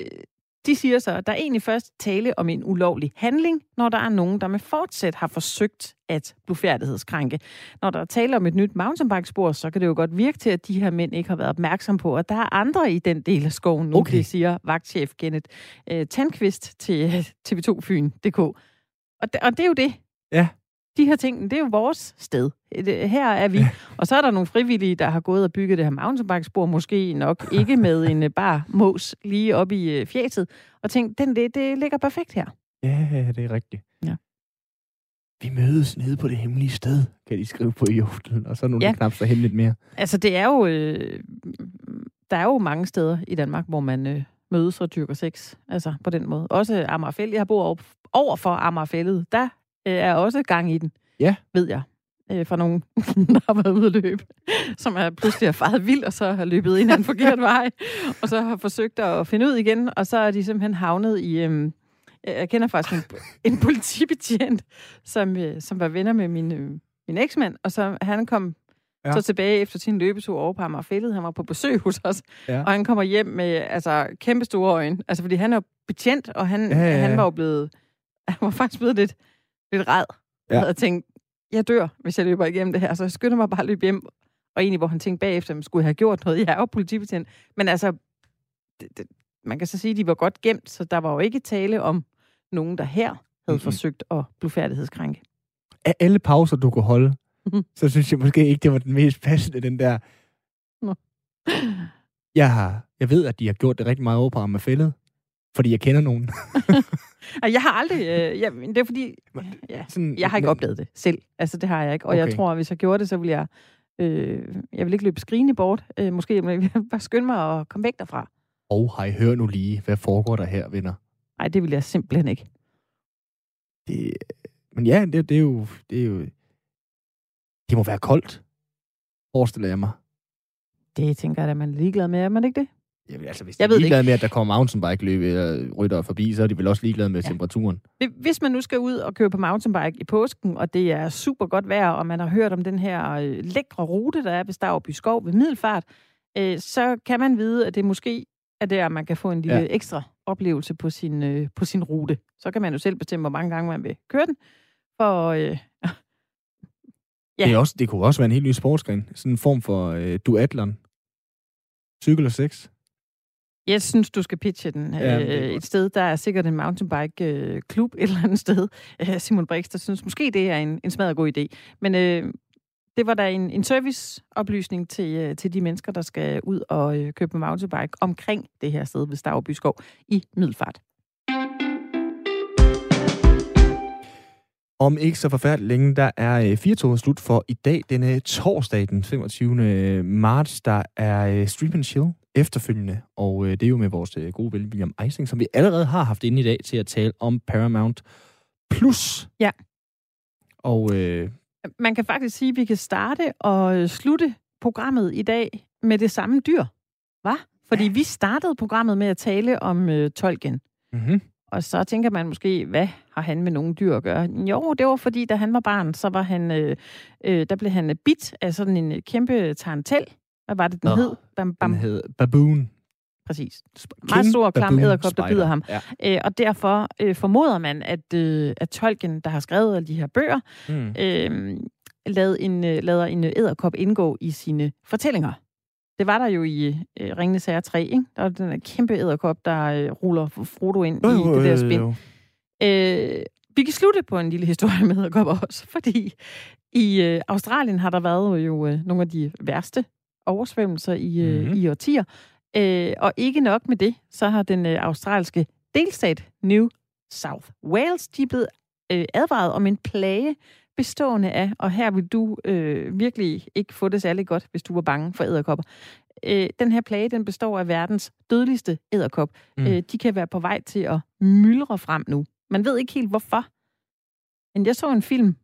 de siger så, at der er egentlig først tale om en ulovlig handling, når der er nogen, der med fortsæt har forsøgt at blufærdighedskrænke. Når der er tale om et nyt mountainbikespor, så kan det jo godt virke til, at de her mænd ikke har været opmærksom på, at der er andre i den del af skoven nu, okay. det siger vagtchef Kenneth uh, Tandqvist til TV2 Fyn.dk. Og, og det er jo det. Ja de her ting, det er jo vores sted. Her er vi. Og så er der nogle frivillige, der har gået og bygget det her mountainbikespor, måske nok ikke med en øh, bar mås lige op i øh, fjæset, og tænkt, den, det, det ligger perfekt her. Ja, det er rigtigt. Ja. Vi mødes nede på det hemmelige sted, kan de skrive på jorden, og så er nogle ja. knap så hemmeligt mere. Altså, det er jo... Øh, der er jo mange steder i Danmark, hvor man øh, mødes og dyrker sex. Altså, på den måde. Også Amagerfællet. Jeg bor over, over for Amagerfællet. Der øh, er også gang i den. Ja. Ved jeg. øh, fra nogen, der har været ude at løbe, som er pludselig har faret vild, og så har løbet ind ad en forkert vej, og så har forsøgt at finde ud igen, og så er de simpelthen havnet i... Øh, jeg kender faktisk en, en politibetjent, som, øh, som var venner med min, øh, min eksmand, og så han kom ja. så tilbage efter sin løbetur over på Amagerfældet. Han var på besøg hos os, ja. og han kommer hjem med altså, kæmpe store øjne. Altså, fordi han er betjent, og han, ja, ja, ja. han var jo blevet... Han var faktisk blevet lidt, lidt ræd. Ja. Jeg havde tænkt, jeg dør, hvis jeg løber igennem det her. Så jeg skynder mig bare at løbe hjem. Og egentlig, hvor han tænkte bagefter, at skulle have gjort noget. Jeg er jo politibetjent. Men altså, det, det, man kan så sige, at de var godt gemt, så der var jo ikke tale om nogen, der her havde mm-hmm. forsøgt at blufærdighedskrænke. Af alle pauser, du kunne holde, mm-hmm. så synes jeg måske ikke, det var den mest passende, den der... Nå. Jeg, har, jeg ved, at de har gjort det rigtig meget over på Amagerfældet, fordi jeg kender nogen. jeg har aldrig... Øh, ja, det er fordi... Ja, sådan, jeg har ikke oplevet det selv. Altså, det har jeg ikke. Og okay. jeg tror, at hvis jeg gjorde det, så ville jeg... Øh, jeg vil ikke løbe skrigende bort. Øh, måske men jeg vil bare skynde mig at komme væk derfra. Og hej, hør nu lige, hvad foregår der her, venner? Nej, det vil jeg simpelthen ikke. Det, men ja, det, det, er jo, det er jo... Det må være koldt, forestiller jeg mig. Det tænker jeg at man er ligeglad med, er man ikke det? Jamen, altså, hvis de jeg er ligeglade med, at der kommer mountainbike løb eller rytter forbi, så er de vel også ligeglade med ja. temperaturen. Hvis man nu skal ud og køre på mountainbike i påsken, og det er super godt vejr, og man har hørt om den her øh, lækre rute, der er ved Stavby Skov ved Middelfart, øh, så kan man vide, at det måske er der, man kan få en lille ja. ekstra oplevelse på sin, øh, på sin rute. Så kan man jo selv bestemme, hvor mange gange man vil køre den. For, øh, ja. det, er også, det kunne også være en helt ny sportsgren. Sådan en form for øh, duatlon. Cykel og sex. Jeg synes, du skal pitche den ja, øh, et sted. Der er sikkert en mountainbike-klub øh, et eller andet sted. Øh, Simon Brix, der synes måske, det er en, en smadret god idé. Men øh, det var da en, en serviceoplysning til, øh, til de mennesker, der skal ud og øh, købe mountainbike omkring det her sted ved Stavby Skov i Middelfart. Om ikke så forfærdeligt længe, der er øh, firetoget slut for i dag, denne torsdag den 25. marts, der er øh, Stream and Chill efterfølgende, og øh, det er jo med vores øh, gode ven William Eising, som vi allerede har haft inde i dag til at tale om Paramount Plus. Ja. Og øh, man kan faktisk sige, at vi kan starte og slutte programmet i dag med det samme dyr. Hvad? Fordi vi startede programmet med at tale om øh, Tolkien. Mm-hmm. Og så tænker man måske, hvad har han med nogle dyr at gøre? Jo, det var fordi, da han var barn, så var han, øh, øh, der blev han bit af sådan en kæmpe tarantel. Hvad var det, den Nå, hed? Bam, bam. Den hed baboon. Præcis. Meget stor, klam æderkop, der bider ham. Ja. Æ, øh, og derfor øh, formoder man, at, øh, at Tolkien, der har skrevet alle de her bøger, mm. øh, lader en, øh, lader en æderkop indgå i sine fortællinger. Det var der jo i øh, Ringende Sager 3, ikke? Der var den der kæmpe æderkop, der øh, ruller Frodo ind øh, i det der spil. Øh, vi kan slutte på en lille historie med æderkopper også, fordi i øh, Australien har der været jo øh, nogle af de værste oversvømmelser i, mm-hmm. i årtier. Øh, og ikke nok med det, så har den øh, australske delstat New South Wales, de er blevet øh, advaret om en plage bestående af, og her vil du øh, virkelig ikke få det særlig godt, hvis du var bange for æderkopper. Øh, den her plage, den består af verdens dødeligste æderkop. Mm. Øh, de kan være på vej til at myldre frem nu. Man ved ikke helt, hvorfor. Men jeg så en film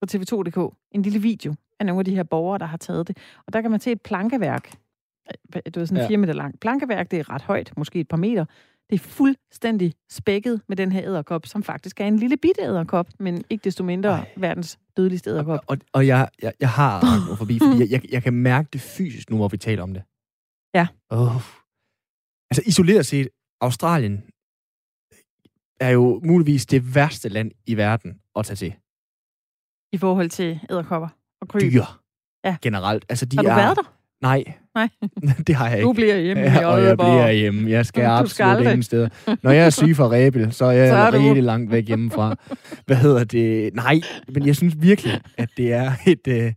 på TV2.dk, en lille video af nogle af de her borgere, der har taget det. Og der kan man se et plankeværk, du ved, sådan ja. fire meter lang plankeværk. Det er ret højt, måske et par meter. Det er fuldstændig spækket med den her æderkop, som faktisk er en lille bitte æderkop, men ikke desto mindre Ej. verdens dødeligste æderkop. Og, og, og jeg, jeg, jeg har forbi, fordi jeg, jeg, jeg kan mærke det fysisk nu, hvor vi taler om det. Ja. Oh. Altså isoleret set, Australien er jo muligvis det værste land i verden at tage til. I forhold til æderkopper og kryb? Dyr. Ja. Generelt. Altså, de har du er, været der? Nej, Nej. det har jeg ikke. Du bliver hjemme ja, og jeg bliver hjemme. Jeg skal du absolut ingen steder. Når jeg er syg for rebel, så er jeg så er rigtig langt væk hjemmefra. Hvad hedder det? Nej, men jeg synes virkelig, at det er et... Øh,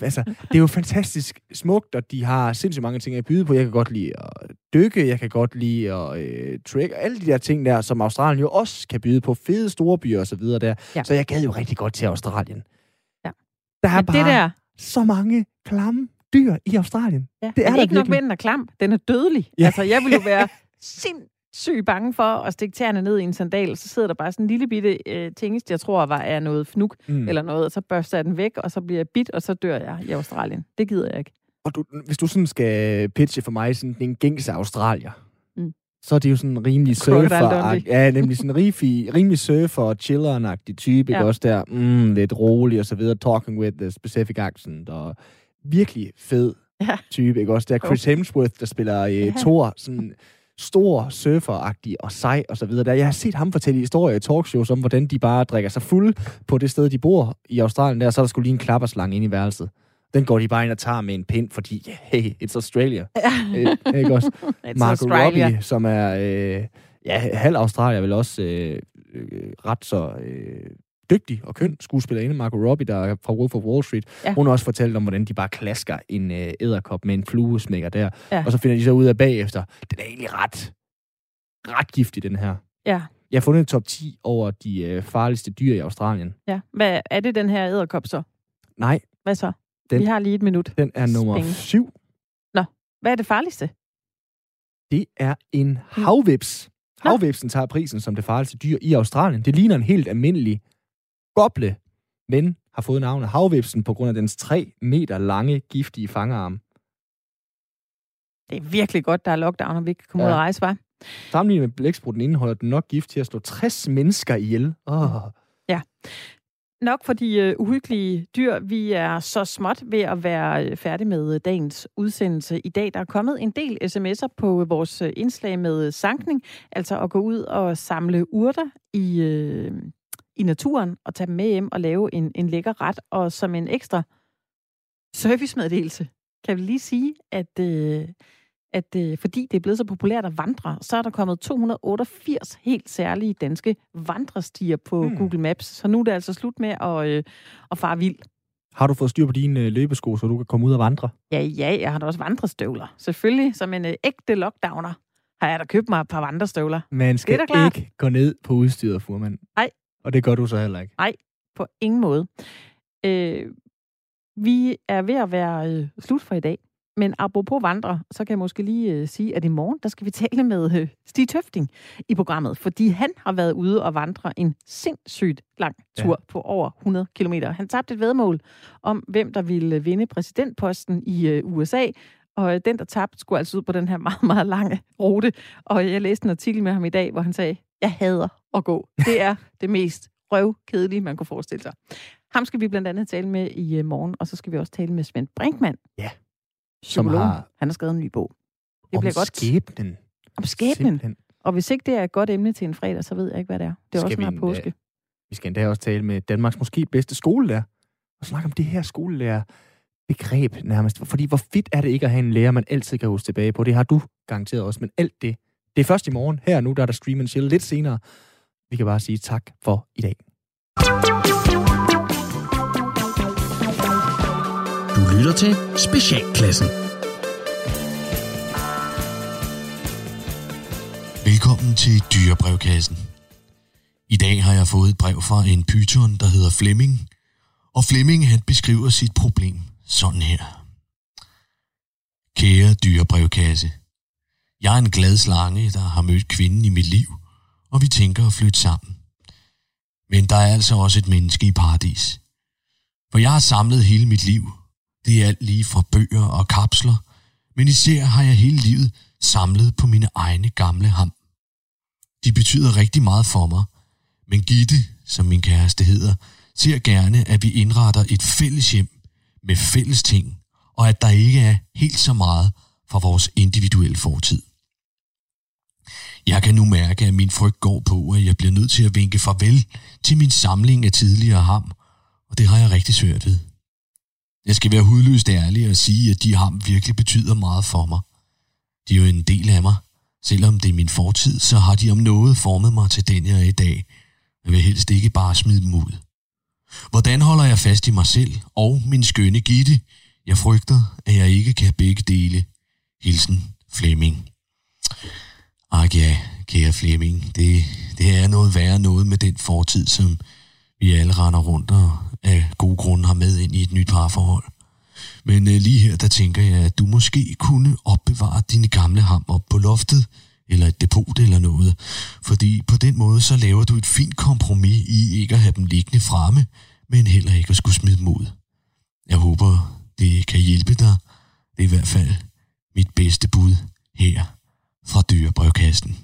altså, det er jo fantastisk smukt, og de har sindssygt mange ting at byde på. Jeg kan godt lide at dykke, jeg kan godt lide at øh, trek, alle de der ting der, som Australien jo også kan byde på. Fede store byer og så videre der. Ja. Så jeg gad jo rigtig godt til Australien. Der er Men bare det der... så mange klamme dyr i Australien. Ja, det er, er ikke virkelig. nok med, den er klam. Den er dødelig. Ja. Altså, jeg vil jo være sind syg bange for at stikke tæerne ned i en sandal, så sidder der bare sådan en lille bitte øh, tingest, jeg tror var er noget fnuk mm. eller noget, og så børster jeg den væk, og så bliver jeg bit, og så dør jeg i Australien. Det gider jeg ikke. Og du, hvis du sådan skal pitche for mig sådan en gængse australier. Så er det jo sådan en rimelig surfer Ja, nemlig sådan en rimelig, rimelig surfer chiller type, ja. ikke? Også der, mm, lidt rolig og så videre, talking with the specific accent, og virkelig fed ja. type, ikke? Også der Chris Hemsworth, der spiller øh, ja. Thor, sådan stor surferagtig og sej og så videre. Der. Jeg har set ham fortælle historier i talkshows om, hvordan de bare drikker sig fuld på det sted, de bor i Australien. Der, så er der skulle lige en klapperslange ind i værelset. Den går de bare ind og tager med en pind, fordi, yeah, hey, it's Australia. Øh, ikke også? It's Margot Australia. Robbie, som er øh, ja, halv Australier, vel også øh, øh, ret så øh, dygtig og køn skuespillerinde, Margot Robbie, der er fra Wolf of Wall Street. Ja. Hun har også fortalt om, hvordan de bare klasker en øh, æderkop med en fluesmækker der. Ja. Og så finder de så ud af bagefter, den er egentlig ret, ret giftig, den her. Ja. Jeg har fundet en top 10 over de øh, farligste dyr i Australien. Ja. Hvad er det, den her æderkop så? Nej. Hvad så? Den, Vi har lige et minut. Den er nummer Spæng. 7. Nå, hvad er det farligste? Det er en havvips. Havvipsen tager prisen som det farligste dyr i Australien. Det ligner en helt almindelig goble, men har fået navnet havvipsen på grund af dens 3 meter lange, giftige fangerarm. Det er virkelig godt, der er lockdown, og vi kan komme ja. ud og rejse, var. Sammenlignet med blæksprutten indeholder den nok gift til at slå 60 mennesker ihjel. Oh. Ja. Nok for de øh, uhyggelige dyr. Vi er så småt ved at være øh, færdige med øh, dagens udsendelse i dag. Der er kommet en del sms'er på vores indslag med sankning, altså at gå ud og samle urter i, i naturen og tage dem med hjem og lave en, en lækker ret. Og som en ekstra servicemeddelelse kan vi lige sige, at, øh, at øh, fordi det er blevet så populært at vandre, så er der kommet 288 helt særlige danske vandrestier på hmm. Google Maps. Så nu er det altså slut med at, øh, at fare vild. Har du fået styr på dine øh, løbesko, så du kan komme ud og vandre? Ja, ja, jeg har da også vandrestøvler. Selvfølgelig, som en øh, ægte lockdowner har jeg da købt mig et par vandrestøvler. Man skal ikke gå ned på udstyret, furmand. Nej, og det gør du så heller ikke? Nej, på ingen måde. Øh, vi er ved at være øh, slut for i dag. Men apropos vandre, så kan jeg måske lige øh, sige, at i morgen, der skal vi tale med øh, Stig Tøfting i programmet, fordi han har været ude og vandre en sindssygt lang tur ja. på over 100 km. Han tabte et vedmål om, hvem der ville vinde præsidentposten i øh, USA, og øh, den, der tabte, skulle altså ud på den her meget, meget lange rute. Og jeg læste en artikel med ham i dag, hvor han sagde, jeg hader at gå. Det er det mest røvkedelige, man kunne forestille sig. Ham skal vi blandt andet tale med i uh, morgen, og så skal vi også tale med Svend Brinkmann. Ja. Som har... Han har skrevet en ny bog. Det bliver godt. skæbnen. Om skæbnen. Simpelthen. Og hvis ikke det er et godt emne til en fredag, så ved jeg ikke, hvad det er. Det er skal også en påske. Uh, vi skal endda også tale med Danmarks måske bedste skolelærer. Og snakke om det her skolelærer begreb nærmest. Fordi hvor fedt er det ikke at have en lærer, man altid kan huske tilbage på. Det har du garanteret også, men alt det det er først i morgen. Her nu, der er der stream and chill lidt senere. Vi kan bare sige tak for i dag. Lytter til Specialklassen. Velkommen til Dyrebrevkassen. I dag har jeg fået et brev fra en pyton, der hedder Flemming. Og Flemming han beskriver sit problem sådan her. Kære dyrebrevkasse, jeg er en glad slange, der har mødt kvinden i mit liv, og vi tænker at flytte sammen. Men der er altså også et menneske i paradis. For jeg har samlet hele mit liv. Det er alt lige fra bøger og kapsler, men især har jeg hele livet samlet på mine egne gamle ham. De betyder rigtig meget for mig, men Gitte, som min kæreste hedder, ser gerne, at vi indretter et fælles hjem med fælles ting, og at der ikke er helt så meget fra vores individuelle fortid. Jeg kan nu mærke, at min frygt går på, at jeg bliver nødt til at vinke farvel til min samling af tidligere ham, og det har jeg rigtig svært ved. Jeg skal være hudløst ærlig og sige, at de ham virkelig betyder meget for mig. De er jo en del af mig. Selvom det er min fortid, så har de om noget formet mig til den, jeg er i dag. Jeg vil helst ikke bare smide dem ud. Hvordan holder jeg fast i mig selv og min skønne Gitte? Jeg frygter, at jeg ikke kan begge dele. Hilsen Flemming. Ak ja, kære Flemming, det, det er noget værre noget med den fortid, som vi alle render rundt og af gode grunde har med ind i et nyt parforhold. Men øh, lige her, der tænker jeg, at du måske kunne opbevare dine gamle ham op på loftet, eller et depot eller noget. Fordi på den måde, så laver du et fint kompromis i ikke at have dem liggende fremme, men heller ikke at skulle smide dem ud. Jeg håber, det kan hjælpe dig. Det er i hvert fald mit bedste bud her fra dyrebrøvkassen.